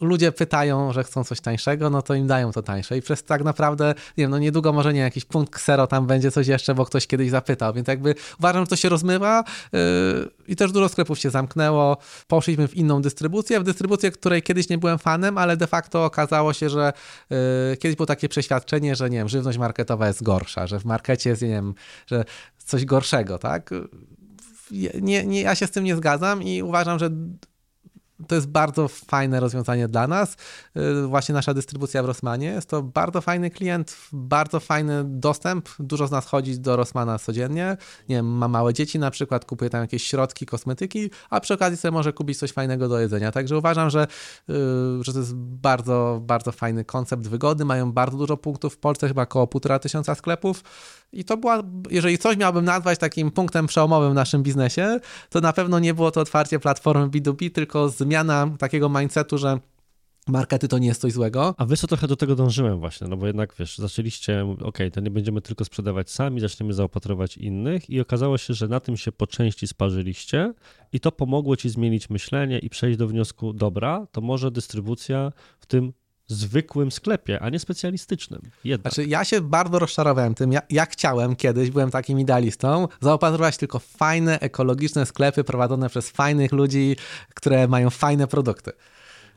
Speaker 2: ludzie pytają, że chcą coś tańszego, no to im dają to tańsze. I przez tak naprawdę, nie wiem, no niedługo może nie jakiś punkt ksero tam będzie coś jeszcze, bo ktoś kiedyś zapytał, więc jakby uważam, że to się rozmywa yy, i też dużo sklepów się zamknęło, poszliśmy w inną dystrybucję, w dystrybucję, której kiedyś nie byłem fanem, ale de facto okazało się, że yy, kiedyś było takie przeświadczenie, że nie wiem, żywność marketowa jest gorsza, że w markecie jest, nie wiem, że coś gorszego, tak? Nie, nie, ja się z tym nie zgadzam i uważam, że to jest bardzo fajne rozwiązanie dla nas. Y, właśnie nasza dystrybucja w Rossmanie jest to bardzo fajny klient, bardzo fajny dostęp. Dużo z nas chodzi do Rossmana codziennie. Nie wiem, ma małe dzieci na przykład, kupuje tam jakieś środki, kosmetyki, a przy okazji sobie może kupić coś fajnego do jedzenia. Także uważam, że, y, że to jest bardzo, bardzo fajny koncept wygody. Mają bardzo dużo punktów w Polsce, chyba około półtora tysiąca sklepów. I to była, jeżeli coś miałbym nazwać takim punktem przełomowym w naszym biznesie, to na pewno nie było to otwarcie platformy B2B, tylko zmiana takiego mindsetu, że markety to nie jest coś złego.
Speaker 1: A wiesz co, trochę do tego dążyłem właśnie, no bo jednak wiesz, zaczęliście, ok, to nie będziemy tylko sprzedawać sami, zaczniemy zaopatrywać innych i okazało się, że na tym się po części sparzyliście i to pomogło ci zmienić myślenie i przejść do wniosku, dobra, to może dystrybucja w tym zwykłym sklepie, a nie specjalistycznym. Jednak.
Speaker 2: Znaczy, ja się bardzo rozczarowałem tym. Ja, ja chciałem kiedyś, byłem takim idealistą, zaopatrywać tylko fajne, ekologiczne sklepy prowadzone przez fajnych ludzi, które mają fajne produkty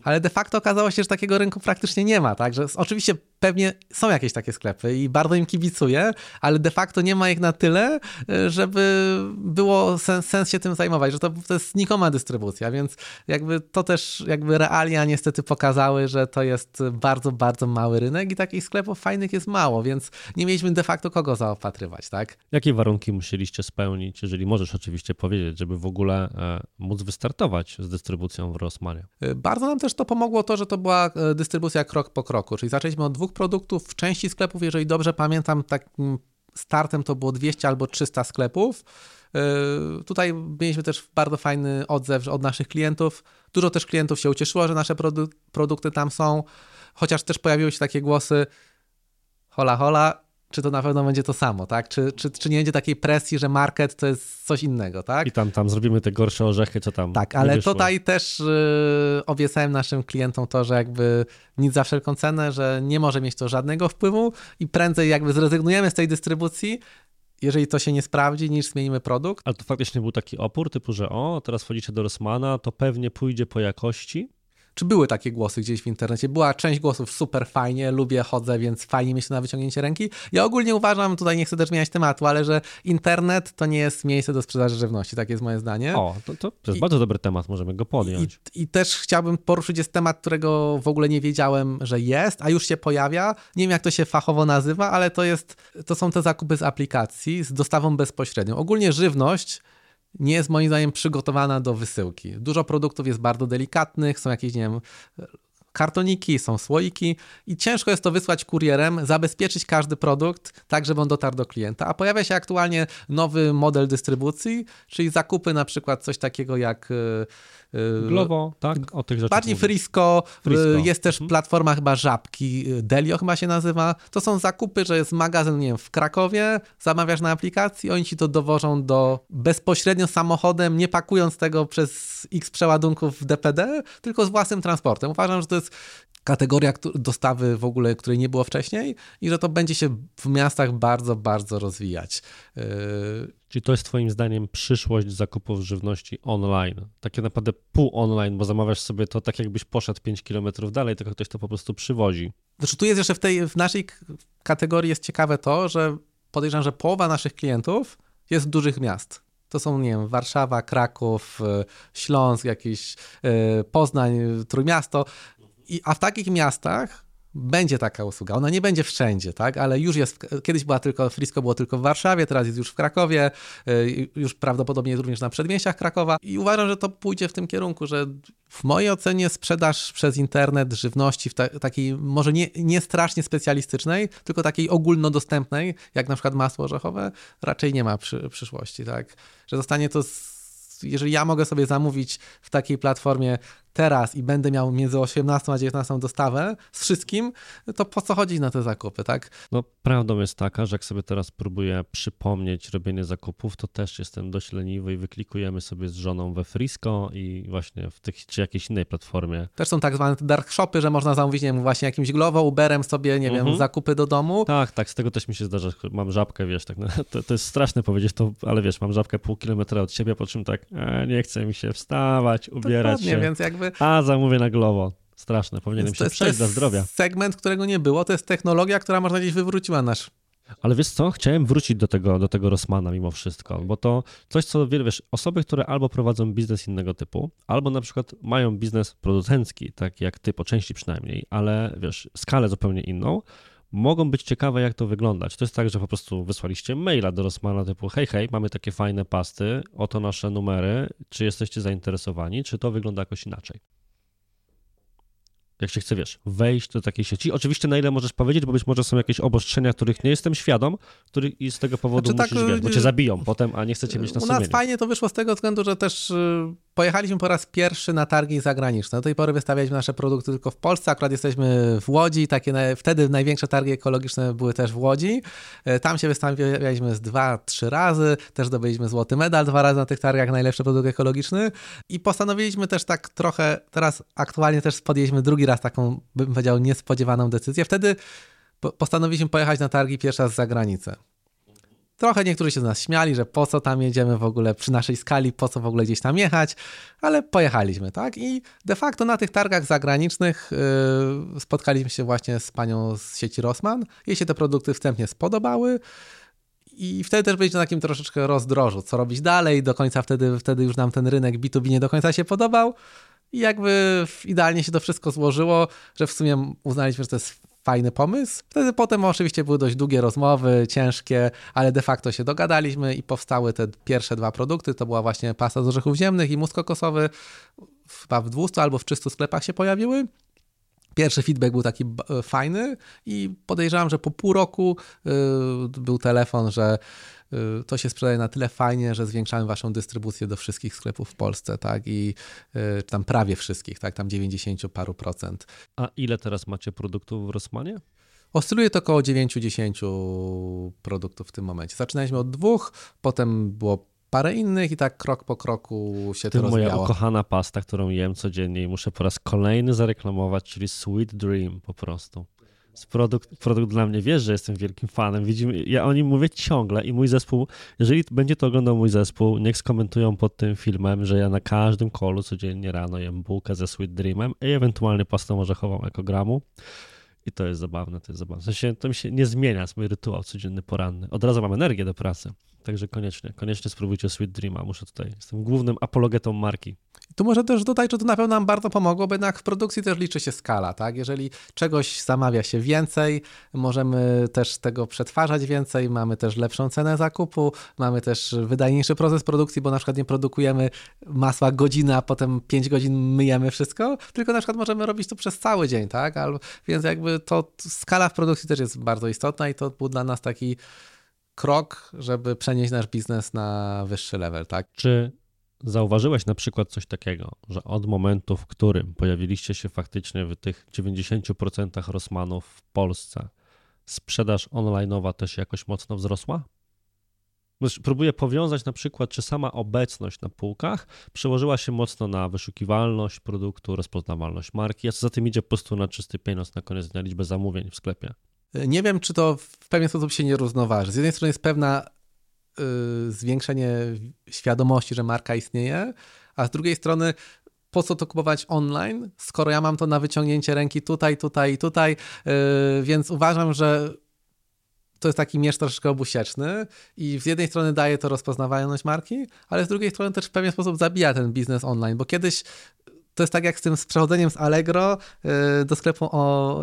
Speaker 2: ale de facto okazało się, że takiego rynku praktycznie nie ma, tak? Że oczywiście pewnie są jakieś takie sklepy i bardzo im kibicuję, ale de facto nie ma ich na tyle, e, żeby było sens, sens się tym zajmować, że to, to jest znikoma dystrybucja, więc jakby to też jakby realia niestety pokazały, że to jest bardzo, bardzo mały rynek i takich sklepów fajnych jest mało, więc nie mieliśmy de facto kogo zaopatrywać, tak?
Speaker 1: Jakie warunki musieliście spełnić, jeżeli możesz oczywiście powiedzieć, żeby w ogóle e, móc wystartować z dystrybucją w Rossmanie?
Speaker 2: E, bardzo nam też to pomogło to, że to była dystrybucja krok po kroku, czyli zaczęliśmy od dwóch produktów w części sklepów, jeżeli dobrze pamiętam, takim startem to było 200 albo 300 sklepów. Yy, tutaj mieliśmy też bardzo fajny odzew od naszych klientów. Dużo też klientów się ucieszyło, że nasze produ produkty tam są, chociaż też pojawiły się takie głosy hola hola, czy to na pewno będzie to samo, tak? Czy, czy, czy nie będzie takiej presji, że market to jest coś innego, tak?
Speaker 1: I tam, tam zrobimy te gorsze orzechy, co tam.
Speaker 2: Tak, ale tutaj też yy, obiecałem naszym klientom to, że jakby nic za wszelką cenę, że nie może mieć to żadnego wpływu i prędzej jakby zrezygnujemy z tej dystrybucji, jeżeli to się nie sprawdzi, niż zmienimy produkt.
Speaker 1: Ale to faktycznie był taki opór, typu, że o, teraz wchodzicie do Rossmana, to pewnie pójdzie po jakości,
Speaker 2: czy były takie głosy gdzieś w internecie? Była część głosów super fajnie, lubię, chodzę, więc fajnie mi się na wyciągnięcie ręki. Ja ogólnie uważam, tutaj nie chcę też zmieniać tematu, ale że internet to nie jest miejsce do sprzedaży żywności, tak jest moje zdanie.
Speaker 1: O, to, to, to jest I, bardzo dobry temat, możemy go podjąć.
Speaker 2: I, I, też chciałbym poruszyć, jest temat, którego w ogóle nie wiedziałem, że jest, a już się pojawia. Nie wiem, jak to się fachowo nazywa, ale to jest, to są te zakupy z aplikacji z dostawą bezpośrednią. Ogólnie żywność nie jest moim zdaniem przygotowana do wysyłki. Dużo produktów jest bardzo delikatnych, są jakieś, nie wiem, kartoniki, są słoiki i ciężko jest to wysłać kurierem, zabezpieczyć każdy produkt tak, żeby on dotarł do klienta. A pojawia się aktualnie nowy model dystrybucji, czyli zakupy na przykład coś takiego jak
Speaker 1: Y, Glovo, tak? O tych rzeczach.
Speaker 2: Bardziej Frisco, Frisco. Y, jest też mhm. platforma chyba Żabki, y, Delio chyba się nazywa. To są zakupy, że jest magazyn, nie wiem, w Krakowie, zamawiasz na aplikacji, oni ci to dowożą do bezpośrednio samochodem, nie pakując tego przez x przeładunków w DPD, tylko z własnym transportem. Uważam, że to jest kategoria dostawy w ogóle, której nie było wcześniej i że to będzie się w miastach bardzo, bardzo rozwijać.
Speaker 1: Czyli to jest Twoim zdaniem przyszłość zakupów żywności online? Takie naprawdę pół online, bo zamawiasz sobie to tak, jakbyś poszedł 5 km dalej, tylko ktoś to po prostu przywozi.
Speaker 2: Znaczy, tu jest jeszcze w tej, w naszej kategorii jest ciekawe to, że podejrzewam, że połowa naszych klientów jest dużych miast. To są, nie wiem, Warszawa, Kraków, y, Śląsk, jakiś y, Poznań, Trójmiasto. I, a w takich miastach będzie taka usługa. Ona nie będzie wszędzie, tak? Ale już jest, kiedyś była tylko, Frisco było tylko w Warszawie, teraz jest już w Krakowie, y, już prawdopodobnie jest również na przedmieściach Krakowa i uważam, że to pójdzie w tym kierunku, że w mojej ocenie sprzedaż przez internet żywności w ta, takiej może nie, nie strasznie specjalistycznej, tylko takiej ogólnodostępnej, jak na przykład masło orzechowe, raczej nie ma przy, przyszłości, tak? Że zostanie to z jeżeli ja mogę sobie zamówić w takiej platformie teraz i będę miał między 18 a 19 dostawę z wszystkim, to po co chodzić na te zakupy, tak?
Speaker 1: No prawdą jest taka, że jak sobie teraz próbuję przypomnieć robienie zakupów, to też jestem dość leniwy i wyklikujemy sobie z żoną we Frisco i właśnie w tych czy jakiejś innej platformie.
Speaker 2: Też są tak zwane dark shopy, że można zamówić, nie wiem, właśnie jakimś Glovo, Uberem sobie, nie mhm. wiem, zakupy do domu.
Speaker 1: Tak, tak, z tego też mi się zdarza, mam żabkę, wiesz, tak, no, to, to jest straszne powiedzieć to, ale wiesz, mam żabkę pół kilometra od siebie, po czym tak, e, nie chce mi się wstawać, ubierać Dokładnie, się.
Speaker 2: więc jakby
Speaker 1: A, zamówię na Glovo. Straszne, powinienem się przejść dla zdrowia.
Speaker 2: segment, którego nie było, to jest technologia, która można gdzieś wywróciła nasz
Speaker 1: ale wiesz co, chciałem wrócić do tego, do tego Rossmana mimo wszystko, bo to coś, co wiesz, osoby, które albo prowadzą biznes innego typu, albo na przykład mają biznes producencki, tak jak ty, po części przynajmniej, ale wiesz, skalę zupełnie inną, mogą być ciekawe, jak to wyglądać. To jest tak, że po prostu wysłaliście maila do Rossmana typu hej, hej, mamy takie fajne pasty, oto nasze numery, czy jesteście zainteresowani, czy to wygląda jakoś inaczej? Jak się chce, wiesz, wejść do takiej sieci. Oczywiście na ile możesz powiedzieć, bo być może są jakieś obostrzenia, których nie jestem świadom, których i z tego powodu znaczy, musisz, tak, wiesz, bo cię zabiją potem, a nie chcecie mieć na sumieniu.
Speaker 2: U nas fajnie to wyszło z tego względu, że też y, pojechaliśmy po raz pierwszy na targi zagraniczne. Do tej pory wystawialiśmy nasze produkty tylko w Polsce, akurat jesteśmy w Łodzi, takie na, wtedy największe targi ekologiczne były też w Łodzi. E, tam się wystawialiśmy z dwa, trzy razy, też zdobyliśmy złoty medal dwa razy na tych targach, najlepszy produkt ekologiczny i postanowiliśmy też tak trochę, teraz aktualnie też podjęliśmy drugi raz taką, bym powiedział, niespodziewaną decyzję. Wtedy postanowiliśmy pojechać na targi pierwszy raz za granicę. Trochę niektórzy się z nas śmiali, że po co tam jedziemy w ogóle przy naszej skali, po co w ogóle gdzieś tam jechać, ale pojechaliśmy, tak? I de facto na tych targach zagranicznych yy, spotkaliśmy się właśnie z panią z sieci Rossmann. Jej się te produkty wstępnie spodobały. I wtedy też byliśmy na takim troszeczkę rozdrożu, co robić dalej. Do końca wtedy, wtedy już nam ten rynek B2B nie do końca się podobał. I jakby idealnie się to wszystko złożyło, że w sumie uznaliśmy, że to jest fajny pomysł. Wtedy potem oczywiście były dość długie rozmowy, ciężkie, ale de facto się dogadaliśmy i powstały te pierwsze dwa produkty. To była właśnie pasta z orzechów ziemnych i mus kokosowy. Chyba w 200 albo w 300 sklepach się pojawiły. Pierwszy feedback był taki fajny i podejrzewam, że po pół roku yy, był telefon, że Y, to się sprzedaje na tyle fajnie, że zwiększamy waszą dystrybucję do wszystkich sklepów w Polsce, tak, i tam prawie wszystkich, tak, tam 90 paru procent.
Speaker 1: A ile teraz macie produktów w Rossmanie?
Speaker 2: Oscyluje to około 9-10 produktów w tym momencie. Zaczynaliśmy od dwóch, potem było parę innych i tak krok po kroku się to, to rozwijało.
Speaker 1: moja ukochana pasta, którą jem codziennie i muszę po raz kolejny zareklamować, czyli Sweet Dream po prostu produkt, produkt dla mnie, wiesz, że jestem wielkim fanem. Widzimy, ja o nim mówię ciągle i mój zespół, jeżeli będzie to oglądał mój zespół, niech skomentują pod tym filmem, że ja na każdym kolu codziennie rano jem bułkę ze Sweet Dreamem i ewentualnie pastą orzechową ekogramu. I to jest zabawne, to jest zabawne. W sensie to mi się nie zmienia, jest mój rytuał codzienny, poranny. Od razu mam energię do pracy. Także koniecznie, koniecznie spróbujcie Sweet Dreama. Muszę tutaj, jestem głównym apologetą marki.
Speaker 2: Tu może też dodać, że to na pewno nam bardzo pomogło, bo jednak w produkcji też liczy się skala, tak? Jeżeli czegoś zamawia się więcej, możemy też tego przetwarzać więcej, mamy też lepszą cenę zakupu, mamy też wydajniejszy proces produkcji, bo na przykład nie produkujemy masła godzinę, a potem 5 godzin myjemy wszystko, tylko na przykład możemy robić to przez cały dzień, tak? Więc jakby to skala w produkcji też jest bardzo istotna i to był dla nas taki krok, żeby przenieść nasz biznes na wyższy level, tak?
Speaker 1: Czy zauważyłeś na przykład coś takiego, że od momentu, w którym pojawiliście się faktycznie w tych 90% Rossmanów w Polsce, sprzedaż online'owa też jakoś mocno wzrosła? Próbuję powiązać na przykład, czy sama obecność na półkach przełożyła się mocno na wyszukiwalność produktu, rozpoznawalność marki, a co za tym idzie po prostu na czysty pieniądz na koniec dnia liczbę zamówień w sklepie.
Speaker 2: Nie wiem, czy to w pewien sposób się nie równoważy. Z jednej strony jest pewna y, zwiększenie świadomości, że marka istnieje, a z drugiej strony po co to kupować online, skoro ja mam to na wyciągnięcie ręki tutaj, tutaj i tutaj, y, więc uważam, że to jest taki miecz troszeczkę obusieczny i z jednej strony daje to rozpoznawalność marki, ale z drugiej strony też w pewien sposób zabija ten biznes online, bo kiedyś to jest tak jak z tym z przechodzeniem z Allegro y, do sklepu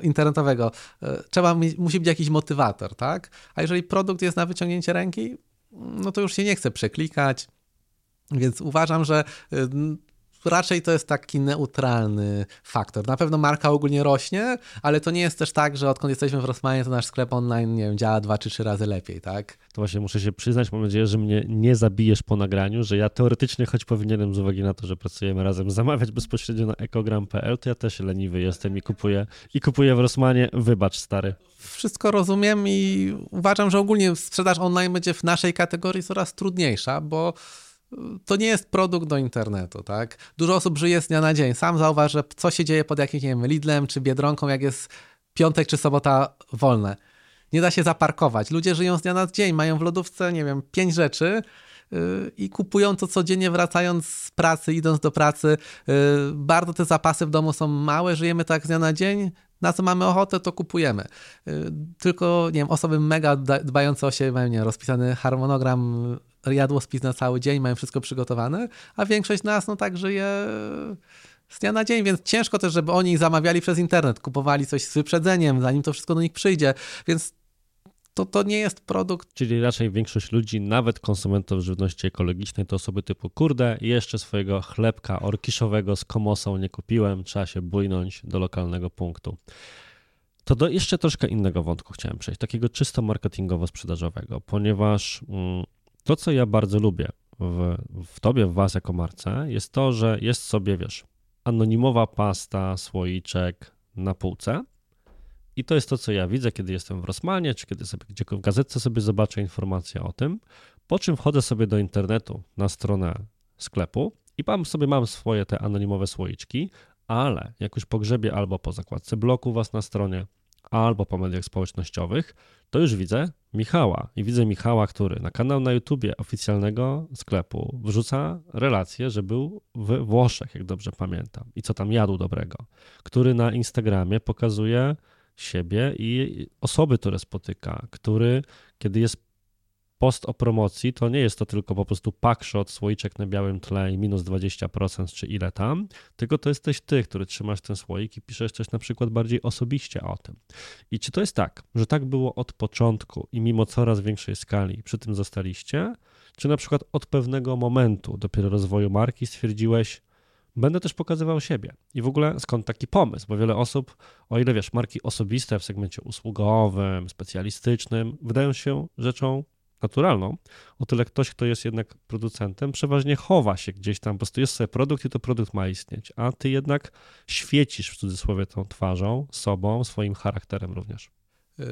Speaker 2: internetowego. Y, trzeba, musi być jakiś motywator, tak? A jeżeli produkt jest na wyciągnięcie ręki, no to już się nie chce przeklikać. Więc uważam, że y, raczej to jest taki neutralny faktor. Na pewno marka ogólnie rośnie, ale to nie jest też tak, że odkąd jesteśmy w Rossmanie, to nasz sklep online, nie wiem, działa dwa czy trzy razy lepiej, tak?
Speaker 1: To właśnie muszę się przyznać, mam nadzieję, że mnie nie zabijesz po nagraniu, że ja teoretycznie, choć powinienem z uwagi na to, że pracujemy razem, zamawiać bezpośrednio na ekogram.pl, to ja też leniwy jestem i kupuję, i kupuję w Rossmanie. Wybacz, stary.
Speaker 2: Wszystko rozumiem i uważam, że ogólnie sprzedaż online będzie w naszej kategorii coraz trudniejsza, bo to nie jest produkt do internetu, tak? Dużo osób żyje z dnia na dzień. Sam zauważ, że co się dzieje pod jakimś, nie wiem, Lidlem czy Biedronką, jak jest piątek czy sobota wolne. Nie da się zaparkować. Ludzie żyją z dnia na dzień, mają w lodówce, nie wiem, pięć rzeczy yy, i kupują to codziennie wracając z pracy, idąc do pracy. Yy, bardzo te zapasy w domu są małe, żyjemy tak z dnia na dzień, na co mamy ochotę, to kupujemy. Yy, tylko, nie wiem, osoby mega dbające o siebie mają nie, rozpisany harmonogram jadłospis na cały dzień, mają wszystko przygotowane, a większość nas no tak żyje z dnia na dzień, więc ciężko też, żeby oni zamawiali przez internet, kupowali coś z wyprzedzeniem, zanim to wszystko do nich przyjdzie, więc to, to nie jest produkt.
Speaker 1: Czyli raczej większość ludzi, nawet konsumentów żywności ekologicznej, to osoby typu kurde, jeszcze swojego chlebka orkiszowego z komosą nie kupiłem, trzeba się bójnąć do lokalnego punktu. To do jeszcze troszkę innego wątku chciałem przejść, takiego czysto marketingowo-sprzedażowego, ponieważ mm, to, co ja bardzo lubię w, w tobie, w was jako marce, jest to, że jest sobie, wiesz, anonimowa pasta, słoiczek na półce, i to jest to, co ja widzę, kiedy jestem w Rosmanie, czy kiedy sobie gdzie w gazetce sobie zobaczę informację o tym, po czym wchodzę sobie do internetu na stronę sklepu i mam sobie mam swoje te anonimowe słoiczki, ale jak już pogrzebie albo po zakładce bloku was na stronie, albo po mediach społecznościowych, to już widzę Michała. I widzę Michała, który na kanał na YouTubie oficjalnego sklepu wrzuca relację, że był w Włoszech, jak dobrze pamiętam, i co tam jadł dobrego. Który na Instagramie pokazuje siebie i osoby, które spotyka, który, kiedy jest post o promocji, to nie jest to tylko po prostu packshot, słoiczek na białym tle i minus 20% czy ile tam, tylko to jesteś ty, który trzymasz ten słoik i piszesz coś na przykład bardziej osobiście o tym. I czy to jest tak, że tak było od początku i mimo coraz większej skali przy tym zostaliście, czy na przykład od pewnego momentu dopiero rozwoju marki stwierdziłeś, Będę też pokazywał siebie. I w ogóle skąd taki pomysł? Bo wiele osób, o ile wiesz, marki osobiste w segmencie usługowym, specjalistycznym, wydają się rzeczą naturalną, o tyle ktoś, kto jest jednak producentem, przeważnie chowa się gdzieś tam, po prostu jest sobie produkt i to produkt ma istnieć, a ty jednak świecisz w cudzysłowie tą twarzą, sobą, swoim charakterem również.
Speaker 2: Yy,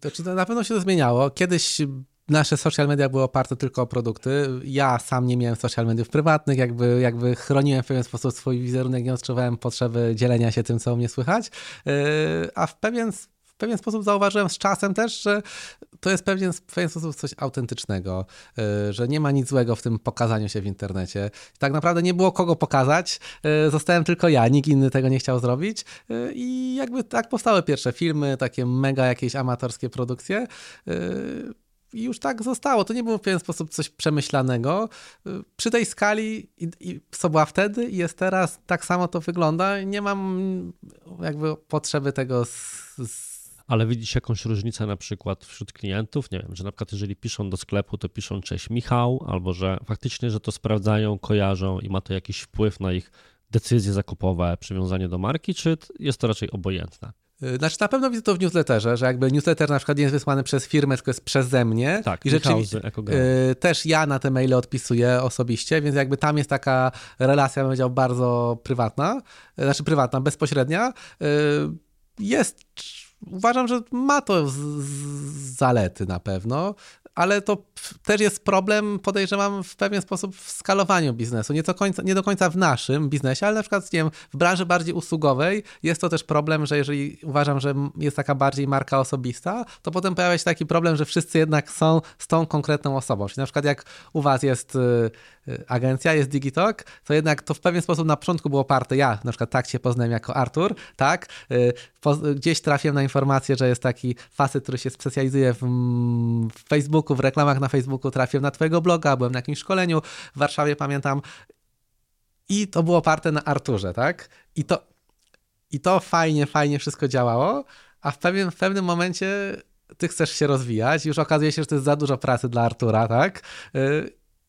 Speaker 2: znaczy, na pewno się to zmieniało. Kiedyś nasze social media były oparte tylko o produkty. Ja sam nie miałem social mediów prywatnych, jakby, jakby chroniłem w pewien sposób swój wizerunek, nie odczuwałem potrzeby dzielenia się tym, co u mnie słychać. Yy, a w pewien w pewien sposób zauważyłem z czasem też, że to jest pewien, w pewien sposób coś autentycznego, yy, że nie ma nic złego w tym pokazaniu się w internecie. Tak naprawdę nie było kogo pokazać, yy, zostałem tylko ja, nikt inny tego nie chciał zrobić i jakby tak powstały pierwsze filmy, takie mega jakieś amatorskie produkcje już tak zostało. To nie było w pewien sposób coś przemyślanego. Przy tej skali, i, i co była wtedy i jest teraz, tak samo to wygląda. Nie mam jakby potrzeby tego z, z
Speaker 1: ale widzisz jakąś różnicę na przykład wśród klientów? Nie wiem, że na przykład jeżeli piszą do sklepu, to piszą cześć Michał, albo że faktycznie, że to sprawdzają, kojarzą i ma to jakiś wpływ na ich decyzje zakupowe, przywiązanie do marki, czy jest to raczej obojętne?
Speaker 2: Y, znaczy na pewno widzę to w newsletterze, że jakby newsletter na przykład nie jest wysłany przez firmę, tylko jest przeze mnie.
Speaker 1: Tak,
Speaker 2: i rzeczywiście y, też ja na te maile odpisuję osobiście, więc jakby tam jest taka relacja, bym powiedział, bardzo prywatna, y, znaczy prywatna, bezpośrednia. Jest, uważam, że ma to zalety na pewno ale to też jest problem, podejrzewam, w pewien sposób w skalowaniu biznesu. Nie do, końca, nie do końca w naszym biznesie, ale na przykład nie wiem, w branży bardziej usługowej jest to też problem, że jeżeli uważam, że jest taka bardziej marka osobista, to potem pojawia się taki problem, że wszyscy jednak są z tą konkretną osobą. Czyli na przykład jak u was jest y, agencja, jest Digitalk, to jednak to w pewien sposób na początku było oparte, ja na przykład tak się poznałem jako Artur, tak, y, gdzieś trafiłem na informację, że jest taki facet, który się specjalizuje w, Facebooku, w reklamach na Facebooku trafiłem na twojego bloga, byłem na jakimś szkoleniu w Warszawie, pamiętam. I to było oparte na Arturze, tak? I to, i to fajnie, fajnie wszystko działało, a w pewnym, w pewnym momencie ty chcesz się rozwijać, już okazuje się, że to jest za dużo pracy dla Artura, tak?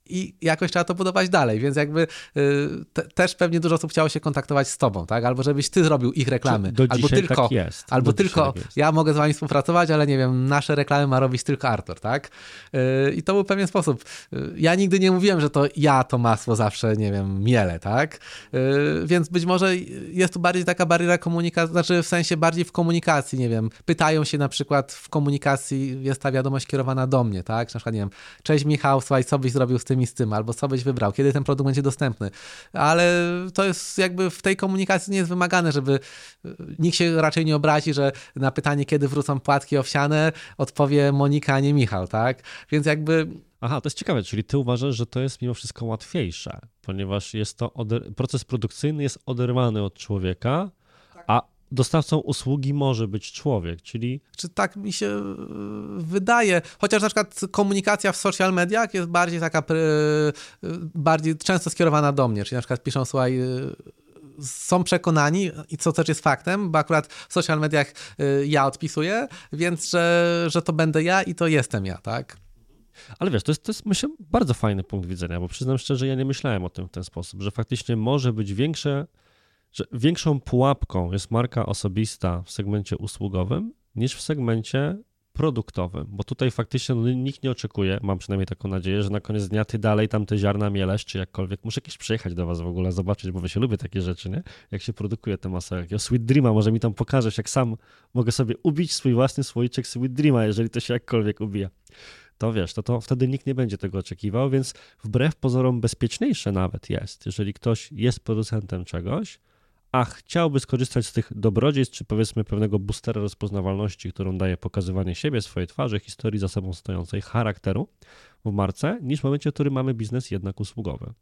Speaker 2: I jakoś trzeba to budować dalej, więc jakby y, te, też pewnie dużo osób chciało się kontaktować z tobą, tak? Albo żebyś ty zrobił ich reklamy.
Speaker 1: Do
Speaker 2: albo tylko,
Speaker 1: tak jest.
Speaker 2: Albo Do tylko tak ja mogę z wami współpracować, ale nie wiem, nasze reklamy ma robić tylko Artur, tak? Y, I to był pewien sposób. Y, ja nigdy nie mówiłem, że to ja to masło zawsze, nie wiem, miele, tak? Więc być może jest tu bardziej taka bariera komunikacji, znaczy w sensie bardziej w komunikacji, nie wiem, pytają się na przykład w komunikacji, jest ta wiadomość kierowana do mnie, tak? Na przykład, nie wiem, cześć Michał, słuchaj, co byś zrobił z tym i z tym, albo co byś wybrał, kiedy ten produkt będzie dostępny. Ale to jest jakby w tej komunikacji nie jest wymagane, żeby e, nikt się raczej nie obrazi, że na pytanie, kiedy wrócą płatki owsiane, odpowie Monika, a nie Michał, tak? Więc jakby
Speaker 1: Aha, to jest ciekawe, czyli ty uważasz, że to jest mimo wszystko łatwiejsze, ponieważ jest to proces produkcyjny jest oderwany od człowieka, dostawcą usługi może być człowiek, czyli...
Speaker 2: Czy tak mi się e, wydaje, chociaż na przykład komunikacja w social mediach jest bardziej taka, e, bardziej często skierowana do mnie, czyli na przykład piszą, słuchaj, e, są przekonani i co też jest faktem, bo akurat w social mediach ja odpisuję, więc że, że to będę ja i to jestem ja, tak?
Speaker 1: Ale wiesz, to jest, to jest myślę bardzo fajny punkt widzenia, bo przyznam szczerze, ja nie myślałem o tym w ten sposób, że faktycznie może być większe, że większą pułapką jest marka osobista w segmencie usługowym niż w segmencie produktowym, bo tutaj faktycznie no, nikt nie oczekuje, mam przynajmniej taką nadzieję, że na koniec dnia ty dalej tam te ziarna mielesz, czy jakkolwiek. Muszę kiedyś przyjechać do was w ogóle, zobaczyć, bo wy się lubię takie rzeczy, nie? Jak się produkuje te masę. Jakiego Sweet Dreama, może mi tam pokażesz, jak sam mogę sobie ubić swój własny słoiczek Sweet Dreama, jeżeli to się jakkolwiek ubija. To wiesz, to, to wtedy nikt nie będzie tego oczekiwał, więc wbrew pozorom bezpieczniejsze nawet jest, jeżeli ktoś jest producentem czegoś, a chciałby skorzystać z tych dobrodziejstw, czy powiedzmy pewnego boostera rozpoznawalności, którą daje pokazywanie siebie, swojej twarzy, historii za sobą stojącej, charakteru w marce, niż w momencie, w którym mamy biznes jednak usługowy.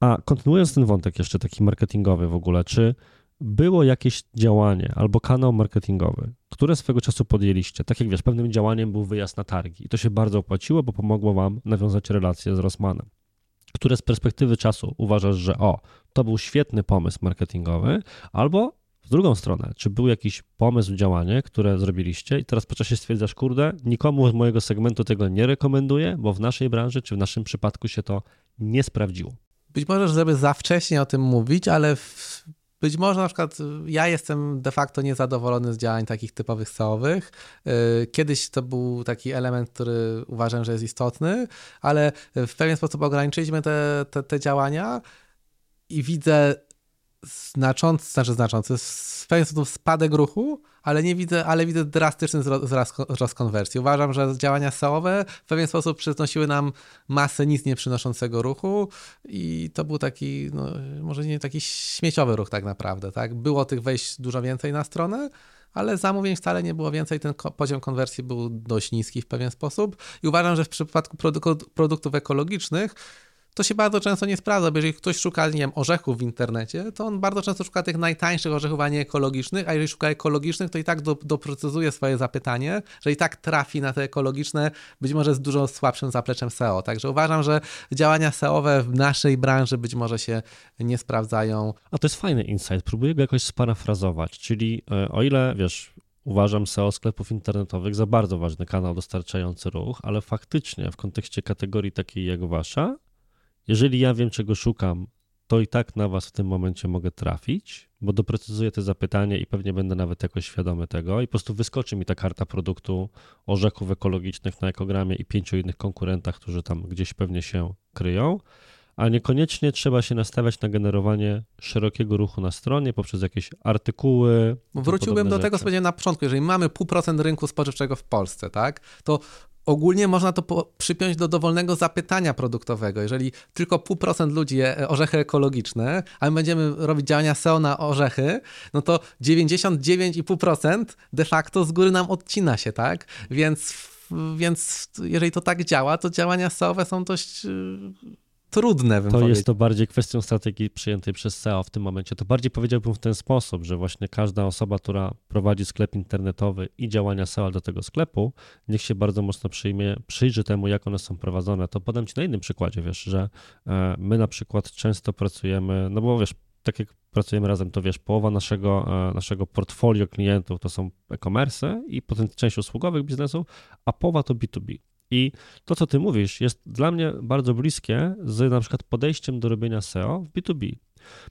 Speaker 1: A kontynuując ten wątek jeszcze taki marketingowy w ogóle, czy było jakieś działanie albo kanał marketingowy, które swego czasu podjęliście? Tak jak wiesz, pewnym działaniem był wyjazd na targi i to się bardzo opłaciło, bo pomogło wam nawiązać relacje z Rossmanem które z perspektywy czasu uważasz, że o, to był świetny pomysł marketingowy, albo w drugą stronę, czy był jakiś pomysł, działanie, które zrobiliście i teraz po czasie stwierdzasz, kurde, nikomu z mojego segmentu tego nie rekomenduję, bo w naszej branży, czy w naszym przypadku się to nie sprawdziło.
Speaker 2: Być może, żeby za wcześnie o tym mówić, ale w być może na przykład y, ja jestem de facto niezadowolony z działań takich typowych SEO-owych. Y, kiedyś to był taki element, który uważam, że jest istotny, ale w pewien sposób ograniczyliśmy te, te, te działania i widzę znaczący, znaczy znaczący, w pewien sposób spadek ruchu, ale nie widzę, ale widzę drastyczny wzrost konwersji. Uważam, że działania SEO-owe w pewien sposób przynosiły nam masę nic nie przynoszącego ruchu i to był taki, no, może nie taki śmieciowy ruch tak naprawdę, tak? Było tych wejść dużo więcej na stronę, ale zamówień wcale nie było więcej, ten poziom konwersji był dość niski w pewien sposób i uważam, że w przypadku produktów ekologicznych to się bardzo często nie sprawdza, bo jeżeli ktoś szuka, nie wiem, orzechów w internecie, to on bardzo często szuka tych najtańszych orzechów, a nie ekologicznych, a jeżeli szuka ekologicznych, to i tak do, doprecyzuje swoje zapytanie, że i tak trafi na te ekologiczne, być może z dużo słabszym zapleczem SEO. Także uważam, że działania SEOwe w naszej branży być może się nie sprawdzają.
Speaker 1: A to jest fajny insight, próbuję go jakoś sparafrazować, czyli e, o ile, wiesz, uważam SEO sklepów internetowych za bardzo ważny kanał dostarczający ruch, ale faktycznie w kontekście kategorii takiej jak wasza, jeżeli ja wiem, czego szukam, to i tak na Was w tym momencie mogę trafić, bo doprecyzuję te zapytanie i pewnie będę nawet jakoś świadomy tego i po prostu wyskoczy mi ta karta produktu orzechów ekologicznych na ekogramie i pięciu innych konkurentach, którzy tam gdzieś pewnie się kryją, a niekoniecznie trzeba się nastawiać na generowanie szerokiego ruchu na stronie poprzez jakieś artykuły.
Speaker 2: Wróciłbym do rzeczy. tego, co powiedziałem na początku. Jeżeli mamy pół procent rynku spożywczego w Polsce, tak, to ogólnie można to po, przypiąć do dowolnego zapytania produktowego. Jeżeli tylko pół procent ludzi je orzechy ekologiczne, a my będziemy robić działania SEO na orzechy, no to 99,5% de facto z góry nam odcina się, tak? Więc, więc jeżeli to tak działa, to działania SEO są dość trudne.
Speaker 1: to powiedział. jest to bardziej kwestią strategii przyjętej przez SEO w tym momencie. To bardziej powiedziałbym w ten sposób, że właśnie każda osoba, która prowadzi sklep internetowy i działania SEO do tego sklepu, niech się bardzo mocno przyjmie, przyjrzy temu, jak one są prowadzone. To podam Ci na innym przykładzie, wiesz, że e, my na przykład często pracujemy, no bo wiesz, tak jak pracujemy razem, to wiesz, połowa naszego, e, naszego portfolio klientów to są e-commerce i potem część usługowych biznesów, a połowa to B2B. I to, co ty mówisz, jest dla mnie bardzo bliskie z na przykład podejściem do robienia SEO w B2B.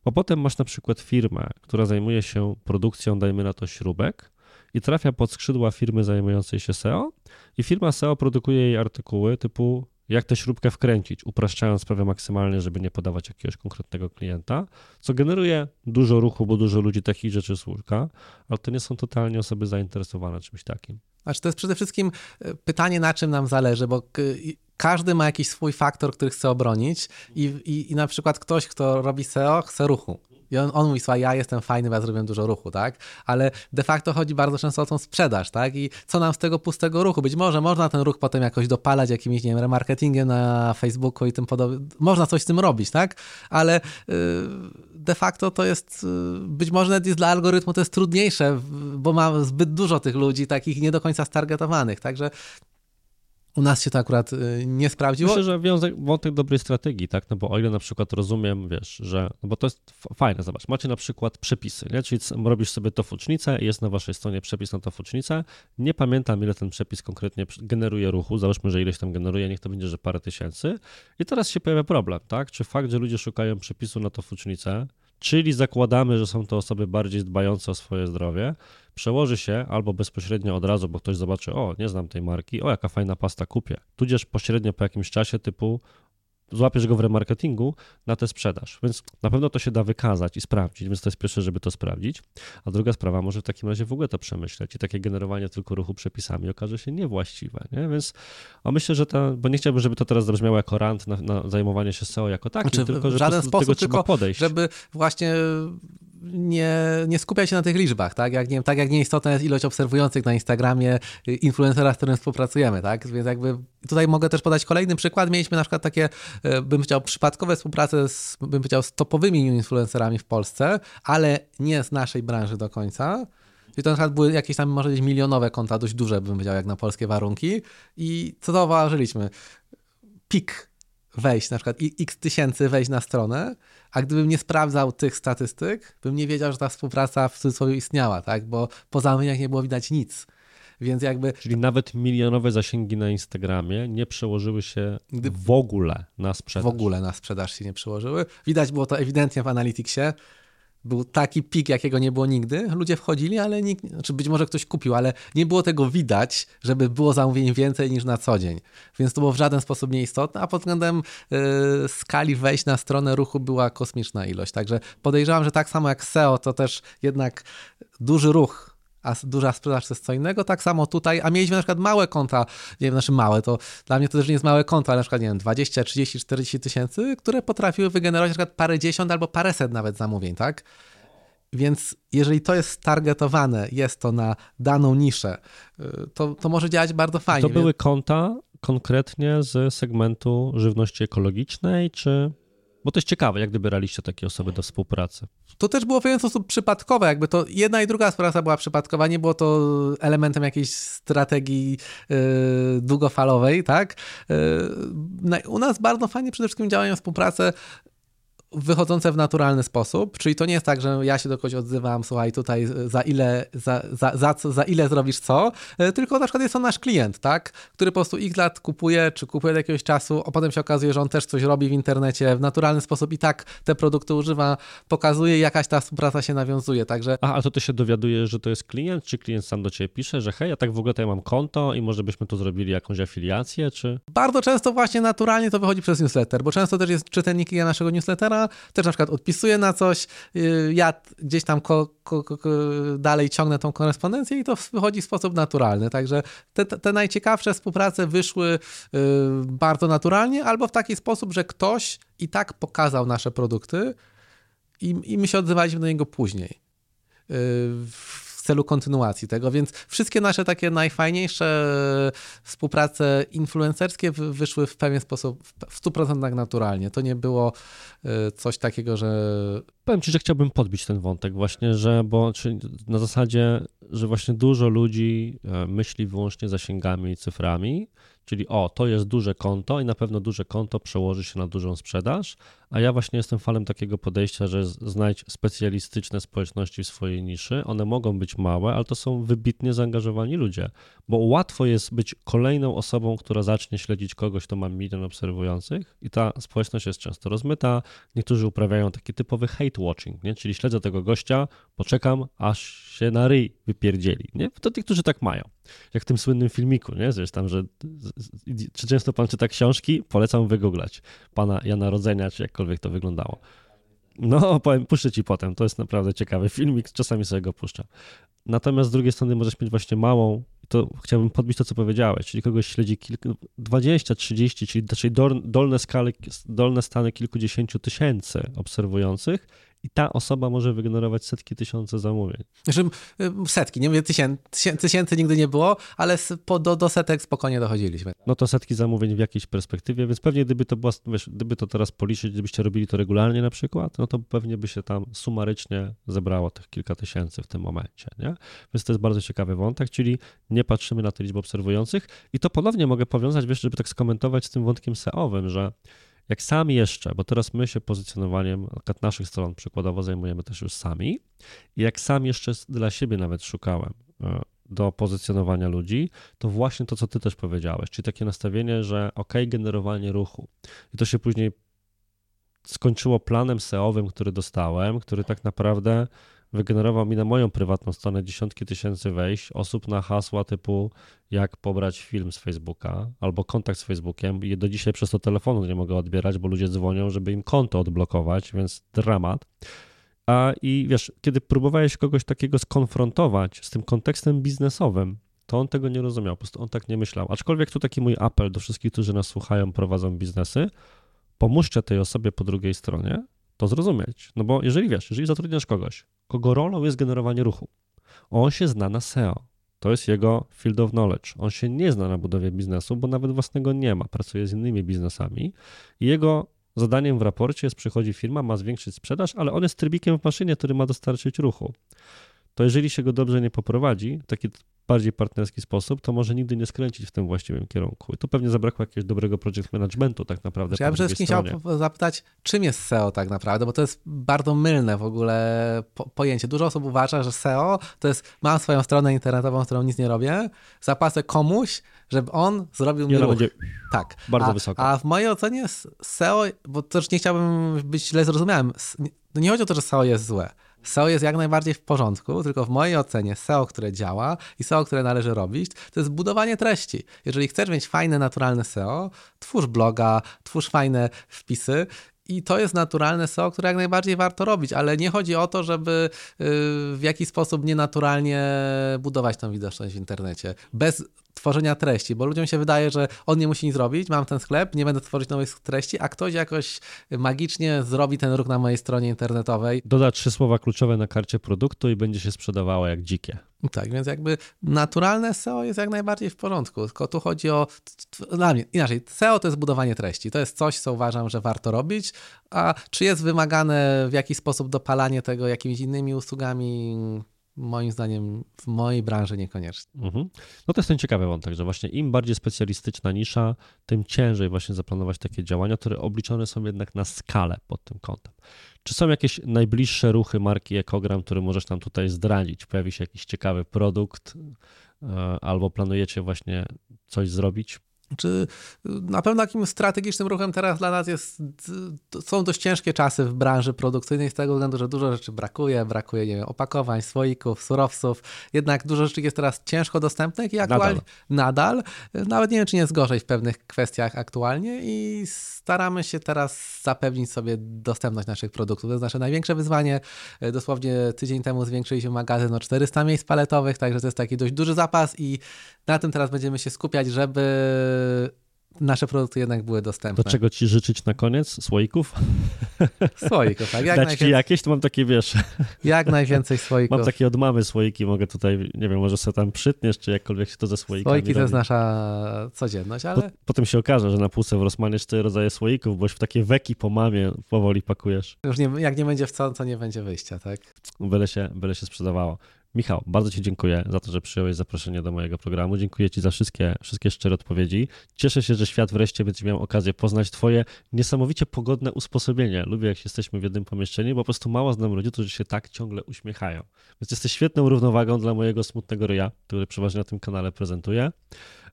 Speaker 1: Bo potem masz na przykład firmę, która zajmuje się produkcją, dajmy na to śrubek, i trafia pod skrzydła firmy zajmującej się SEO, i firma SEO produkuje jej artykuły typu jak tę śrubkę wkręcić, upraszczając sprawę maksymalnie, żeby nie podawać jakiegoś konkretnego klienta, co generuje dużo ruchu, bo dużo ludzi takich rzeczy słucha, ale to nie są totalnie osoby zainteresowane czymś takim.
Speaker 2: Znaczy to jest przede wszystkim e, pytanie, na czym nam zależy, bo każdy ma jakiś swój faktor, który chce obronić i, i, i na przykład ktoś, kto robi SEO, chce ruchu. I on, on mówi, słuchaj, ja jestem fajny, bo ja zrobiłem dużo ruchu, tak? Ale de facto chodzi bardzo często o tą sprzedaż, tak? I co nam z tego pustego ruchu? Być może można ten ruch potem jakoś dopalać jakimś, nie wiem, remarketingiem na Facebooku i tym podobnie. Można coś z tym robić, tak? Ale yy, de facto to jest, yy, być może nawet jest dla algorytmu to jest trudniejsze, bo ma zbyt dużo tych ludzi, takich nie do końca stargetowanych, także U nas się to akurat y, nie sprawdziło.
Speaker 1: Myślę, że wiązek, wątek dobrej strategii, tak? No bo o ile na przykład rozumiem, wiesz, że, no bo to jest fajne, zobacz, macie na przykład przepisy, nie? Czyli robisz sobie to fucznicę i jest na waszej stronie przepis na to fucznicę. Nie pamiętam, ile ten przepis konkretnie generuje ruchu, załóżmy, że ileś tam generuje, niech to będzie, że parę tysięcy. I teraz się pojawia problem, tak? Czy fakt, że ludzie szukają przepisu na to fucznicę, czyli zakładamy, że są to osoby bardziej dbające o swoje zdrowie, przełoży się albo bezpośrednio od razu, bo ktoś zobaczy, o, nie znam tej marki, o, jaka fajna pasta kupię, tudzież pośrednio po jakimś czasie typu złapiesz go w remarketingu na tę sprzedaż. Więc na pewno to się da wykazać i sprawdzić, więc to jest pierwsze, żeby to sprawdzić. A druga sprawa, może w takim razie w ogóle to przemyśleć i takie generowanie tylko ruchu przepisami okaże się niewłaściwe, nie? Więc a myślę, że to, bo nie chciałbym, żeby to teraz zabrzmiało jako rant na, na zajmowanie się SEO jako takim, znaczy, tylko że w żaden sposób, tego tylko podejść.
Speaker 2: żeby właśnie nie, nie skupia się na tych liczbach, tak? Jak, nie, tak jak nieistotna jest ilość obserwujących na Instagramie influencera, z którym współpracujemy, tak? Więc jakby tutaj mogę też podać kolejny przykład. Mieliśmy na przykład takie, e, bym chciał, przypadkowe współprace z, bym powiedział, z topowymi influencerami w Polsce, ale nie z naszej branży do końca. I to na przykład były jakieś tam, może być milionowe konta, dość duże, bym powiedział, jak na polskie warunki. I co zauważyliśmy? Pik wejść, na przykład x tysięcy wejść na stronę, a gdybym nie sprawdzał tych statystyk, bym nie wiedział, że ta współpraca w cudzysłowie istniała, tak? Bo po zamówieniach nie było widać nic. Więc jakby...
Speaker 1: Czyli nawet milionowe zasięgi na Instagramie nie przełożyły się Gdy... w ogóle na sprzedaż.
Speaker 2: W ogóle na sprzedaż się nie przełożyły. Widać było to ewidentnie w Analyticsie był taki pik, jakiego nie było nigdy. Ludzie wchodzili, ale nikt, znaczy być może ktoś kupił, ale nie było tego widać, żeby było zamówień więcej niż na co dzień. Więc to było w żaden sposób nieistotne, a pod względem yy, skali wejść na stronę ruchu była kosmiczna ilość. Także podejrzewam, że tak samo jak SEO, to też jednak duży ruch a duża sprzedaż to jest co innego. Tak samo tutaj, a mieliśmy na przykład małe konta, nie wiem, znaczy małe, to dla mnie to też nie jest małe konto, ale na przykład, nie wiem, 20, 30, 40 tysięcy, które potrafiły wygenerować na przykład parędziesiąt albo paręset nawet zamówień, tak? Więc jeżeli to jest targetowane, jest to na daną niszę, y, to, to może działać bardzo fajnie.
Speaker 1: To były konta konkretnie z segmentu żywności ekologicznej, czy bo to jest ciekawe, jak dobieraliście takie osoby do współpracy.
Speaker 2: To też było w pewien sposób przypadkowe, jakby to jedna i druga współpraca była przypadkowa, nie było to elementem jakiejś strategii yy, długofalowej, tak? Yy, u nas bardzo fajnie przede wszystkim działają współpracę wychodzące w naturalny sposób, czyli to nie jest tak, że ja się do kogoś odzywam, słuchaj, tutaj za ile, za, za, za, co, za ile zrobisz co, e, tylko na przykład jest to nasz klient, tak, który po prostu x lat kupuje, czy kupuje od jakiegoś czasu, a potem się okazuje, że on też coś robi w internecie w naturalny sposób i tak te produkty używa, pokazuje, jakaś ta współpraca się nawiązuje, także...
Speaker 1: A, a to ty się dowiaduje, że to jest klient, czy klient sam do ciebie pisze, że hej, ja tak w ogóle tutaj mam konto i może byśmy tu zrobili jakąś afiliację, czy...
Speaker 2: Bardzo często właśnie naturalnie to wychodzi przez newsletter, bo często też jest czytelnik naszego newslettera, też na przykład odpisuję na coś, y, ja gdzieś tam ko, ko, ko, dalej ciągnę tą korespondencję i to wychodzi w sposób naturalny. Także te, te najciekawsze współprace wyszły y, bardzo naturalnie, albo w taki sposób, że ktoś i tak pokazał nasze produkty i, i my się odzywaliśmy do niego później y, celu kontynuacji tego, więc wszystkie nasze takie najfajniejsze współprace influencerskie wyszły w pewien sposób w 100% naturalnie. To nie było e, coś takiego, że...
Speaker 1: Powiem Ci, że chciałbym podbić ten wątek właśnie, że bo na zasadzie, że właśnie dużo ludzi e, myśli wyłącznie zasięgami i cyframi, Czyli o, to jest duże konto i na pewno duże konto przełoży się na dużą sprzedaż, a ja właśnie jestem fanem takiego podejścia, że znajdź specjalistyczne społeczności w swojej niszy. One mogą być małe, ale to są wybitnie zaangażowani ludzie, bo łatwo jest być kolejną osobą, która zacznie śledzić kogoś, kto ma milion obserwujących i ta społeczność jest często rozmyta. Niektórzy uprawiają taki typowy hate watching, nie? czyli śledzę tego gościa, poczekam, aż się na ryj wypierdzieli. Nie? To tych, którzy tak mają. Jak w tym słynnym filmiku, nie? Zresztą, że czy często pan czyta książki? Polecam wygooglać pana Jana Rodzenia, czy jakkolwiek to wyglądało. No, powiem, puszczę ci potem. To jest naprawdę ciekawy filmik, czasami sobie go puszczam. Natomiast z drugiej strony możesz mieć właśnie małą, to chciałbym podbić to, co powiedziałeś, czyli kogoś śledzi kilku, 20, 30, czyli, czyli dolne, skale, dolne stany kilkudziesięciu tysięcy obserwujących i ta osoba może wygenerować setki tysiące zamówień.
Speaker 2: Znaczy, setki, nie mówię tysięcy, tysięcy nigdy nie było, ale po, do, do setek spokojnie dochodziliśmy.
Speaker 1: No to setki zamówień w jakiejś perspektywie, więc pewnie gdyby to była, wiesz, gdyby to teraz policzyć, gdybyście robili to regularnie na przykład, no to pewnie by się tam sumarycznie zebrało tych kilka tysięcy w tym momencie, nie? Więc to jest bardzo ciekawy wątek, czyli nie patrzymy na tę liczbę obserwujących i to ponownie mogę powiązać, wiesz, żeby tak skomentować z tym wątkiem SEO-owym, że jak sami jeszcze, bo teraz my się pozycjonowaniem naszych stron przykładowo zajmujemy też już sami i jak sam jeszcze dla siebie nawet szukałem e, do pozycjonowania ludzi, to właśnie to, co ty też powiedziałeś, czyli takie nastawienie, że ok, generowanie ruchu. I to się później skończyło planem SEO-owym, który dostałem, który tak naprawdę wygenerował mi na moją prywatną stronę dziesiątki tysięcy wejść, osób na hasła typu jak pobrać film z Facebooka albo kontakt z Facebookiem i do dzisiaj przez to telefonu nie mogę odbierać, bo ludzie dzwonią, żeby im konto odblokować, więc dramat. A i wiesz, kiedy próbowałeś kogoś takiego skonfrontować z tym kontekstem biznesowym, to on tego nie rozumiał, po prostu on tak nie myślał. Aczkolwiek tu taki mój apel do wszystkich, którzy nas słuchają, prowadzą biznesy, pomóżcie tej osobie po drugiej stronie to zrozumieć. No bo jeżeli wiesz, jeżeli zatrudniasz kogoś, kogo rolą jest generowanie ruchu, on się zna na SEO, to jest jego field of knowledge. On się nie zna na budowie biznesu, bo nawet własnego nie ma, pracuje z innymi biznesami i jego zadaniem w raporcie jest przychodzi firma, ma zwiększyć sprzedaż, ale on jest trybikiem w maszynie, który ma dostarczyć ruchu. To jeżeli się go dobrze nie poprowadzi, taki bardziej partnerski sposób, to może nigdy nie skręcić w tym właściwym kierunku. I tu pewnie zabrakło jakiegoś dobrego project managementu tak naprawdę.
Speaker 2: Ja bym przede wszystkim chciał zapytać, czym jest SEO tak naprawdę, bo to jest bardzo mylne w ogóle po pojęcie. Dużo osób uważa, że SEO to jest mam swoją stronę internetową, z którą nic nie robię, zapłacę komuś, żeby on zrobił mi ruch. Będzie
Speaker 1: tak. Bardzo
Speaker 2: a,
Speaker 1: wysoko.
Speaker 2: A w mojej ocenie SEO, bo też nie chciałbym być źle zrozumiałem, nie chodzi o to, że SEO jest złe. SEO jest jak najbardziej w porządku, tylko w mojej ocenie SEO, które działa i SEO, które należy robić, to jest budowanie treści. Jeżeli chcesz mieć fajne, naturalne SEO, twórz bloga, twórz fajne wpisy i to jest naturalne SEO, które jak najbardziej warto robić, ale nie chodzi o to, żeby y, w jakiś sposób nienaturalnie budować tą widoczność w internecie. Bez tworzenia treści, bo ludziom się wydaje, że on nie musi nic zrobić, mam ten sklep, nie będę tworzyć nowych treści, a ktoś jakoś magicznie zrobi ten ruch na mojej stronie internetowej.
Speaker 1: Doda trzy słowa kluczowe na karcie produktu i będzie się sprzedawało jak dzikie.
Speaker 2: Tak, więc jakby naturalne SEO jest jak najbardziej w porządku, tylko tu chodzi o, dla mnie, inaczej, SEO to jest budowanie treści, to jest coś, co uważam, że warto robić, a czy jest wymagane w jakiś sposób dopalanie tego jakimiś innymi usługami, moim zdaniem w mojej branży niekoniecznie.
Speaker 1: Mhm. No to jest ten ciekawy wątek, że właśnie im bardziej specjalistyczna nisza, tym ciężej właśnie zaplanować takie działania, które obliczone są jednak na skalę pod tym kątem. Czy są jakieś najbliższe ruchy marki Ekogram, które możesz nam tutaj zdradzić? Pojawi się jakiś ciekawy produkt e, albo planujecie właśnie coś zrobić?
Speaker 2: Czy na pewno takim strategicznym ruchem teraz dla nas jest, są dość ciężkie czasy w branży produkcyjnej z tego względu, że dużo rzeczy brakuje, brakuje nie wiem, opakowań, słoików, surowców, jednak dużo rzeczy jest teraz ciężko dostępnych i aktualnie nadal. nadal, nawet nie wiem, czy nie jest gorzej w pewnych kwestiach aktualnie i staramy się teraz zapewnić sobie dostępność naszych produktów. To jest nasze największe wyzwanie. Dosłownie tydzień temu zwiększyliśmy magazyn o 400 miejsc paletowych, także to jest taki dość duży zapas i na tym teraz będziemy się skupiać, żeby nasze produkty jednak były dostępne.
Speaker 1: Do czego ci życzyć na koniec? Słoików?
Speaker 2: Słoików, tak.
Speaker 1: Jak Dać najwięcej... ci jakieś, to mam takie, wiesz...
Speaker 2: Jak najwięcej słoików.
Speaker 1: Mam takie od mamy słoiki, mogę tutaj, nie wiem, może sobie tam przytniesz, czy jakkolwiek się to ze słoikami
Speaker 2: Słoiki to jest nasza codzienność, ale... Po,
Speaker 1: potem się okaże, że na półce w Rosmanie cztery rodzaje słoików, bo już w takie weki po mamie powoli pakujesz.
Speaker 2: Już nie, jak nie będzie w co, to nie będzie wyjścia, tak?
Speaker 1: Byle się, byle się sprzedawało. Michał, bardzo Ci dziękuję za to, że przyjąłeś zaproszenie do mojego programu. Dziękuję Ci za wszystkie, wszystkie szczere odpowiedzi. Cieszę się, że świat wreszcie będzie miał okazję poznać Twoje niesamowicie pogodne usposobienie. Lubię, jak jesteśmy w jednym pomieszczeniu, bo po prostu mało znam ludzi, którzy się tak ciągle uśmiechają. Więc jesteś świetną równowagą dla mojego smutnego ryja, który przeważnie na tym kanale prezentuję.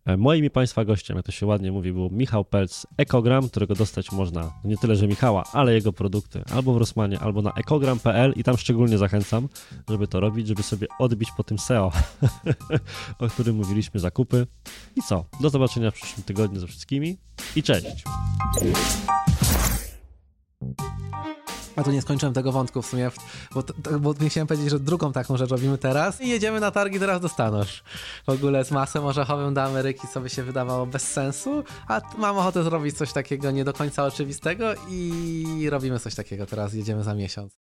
Speaker 1: E, moim i Państwa gościem, jak to się ładnie mówi, był Michał Pelc, Ekogram, którego dostać można nie tyle, że Michała, ale jego produkty albo w Rosmanie, albo na ekogram.pl i tam szczególnie zachęcam, żeby to robić, żeby sobie odbić po tym SEO, [LAUGHS] o którym mówiliśmy, zakupy. I co? Do zobaczenia w przyszłym tygodniu ze wszystkimi i cześć!
Speaker 2: A tu nie skończyłem tego wątku w sumie, bo, bo chciałem powiedzieć, że drugą taką rzecz robimy teraz i jedziemy na targi teraz do Stanów. W ogóle z masem orzechowym do Ameryki, co by się wydawało bez sensu, a mam ochotę zrobić coś takiego nie do końca oczywistego i robimy coś takiego teraz, jedziemy za miesiąc.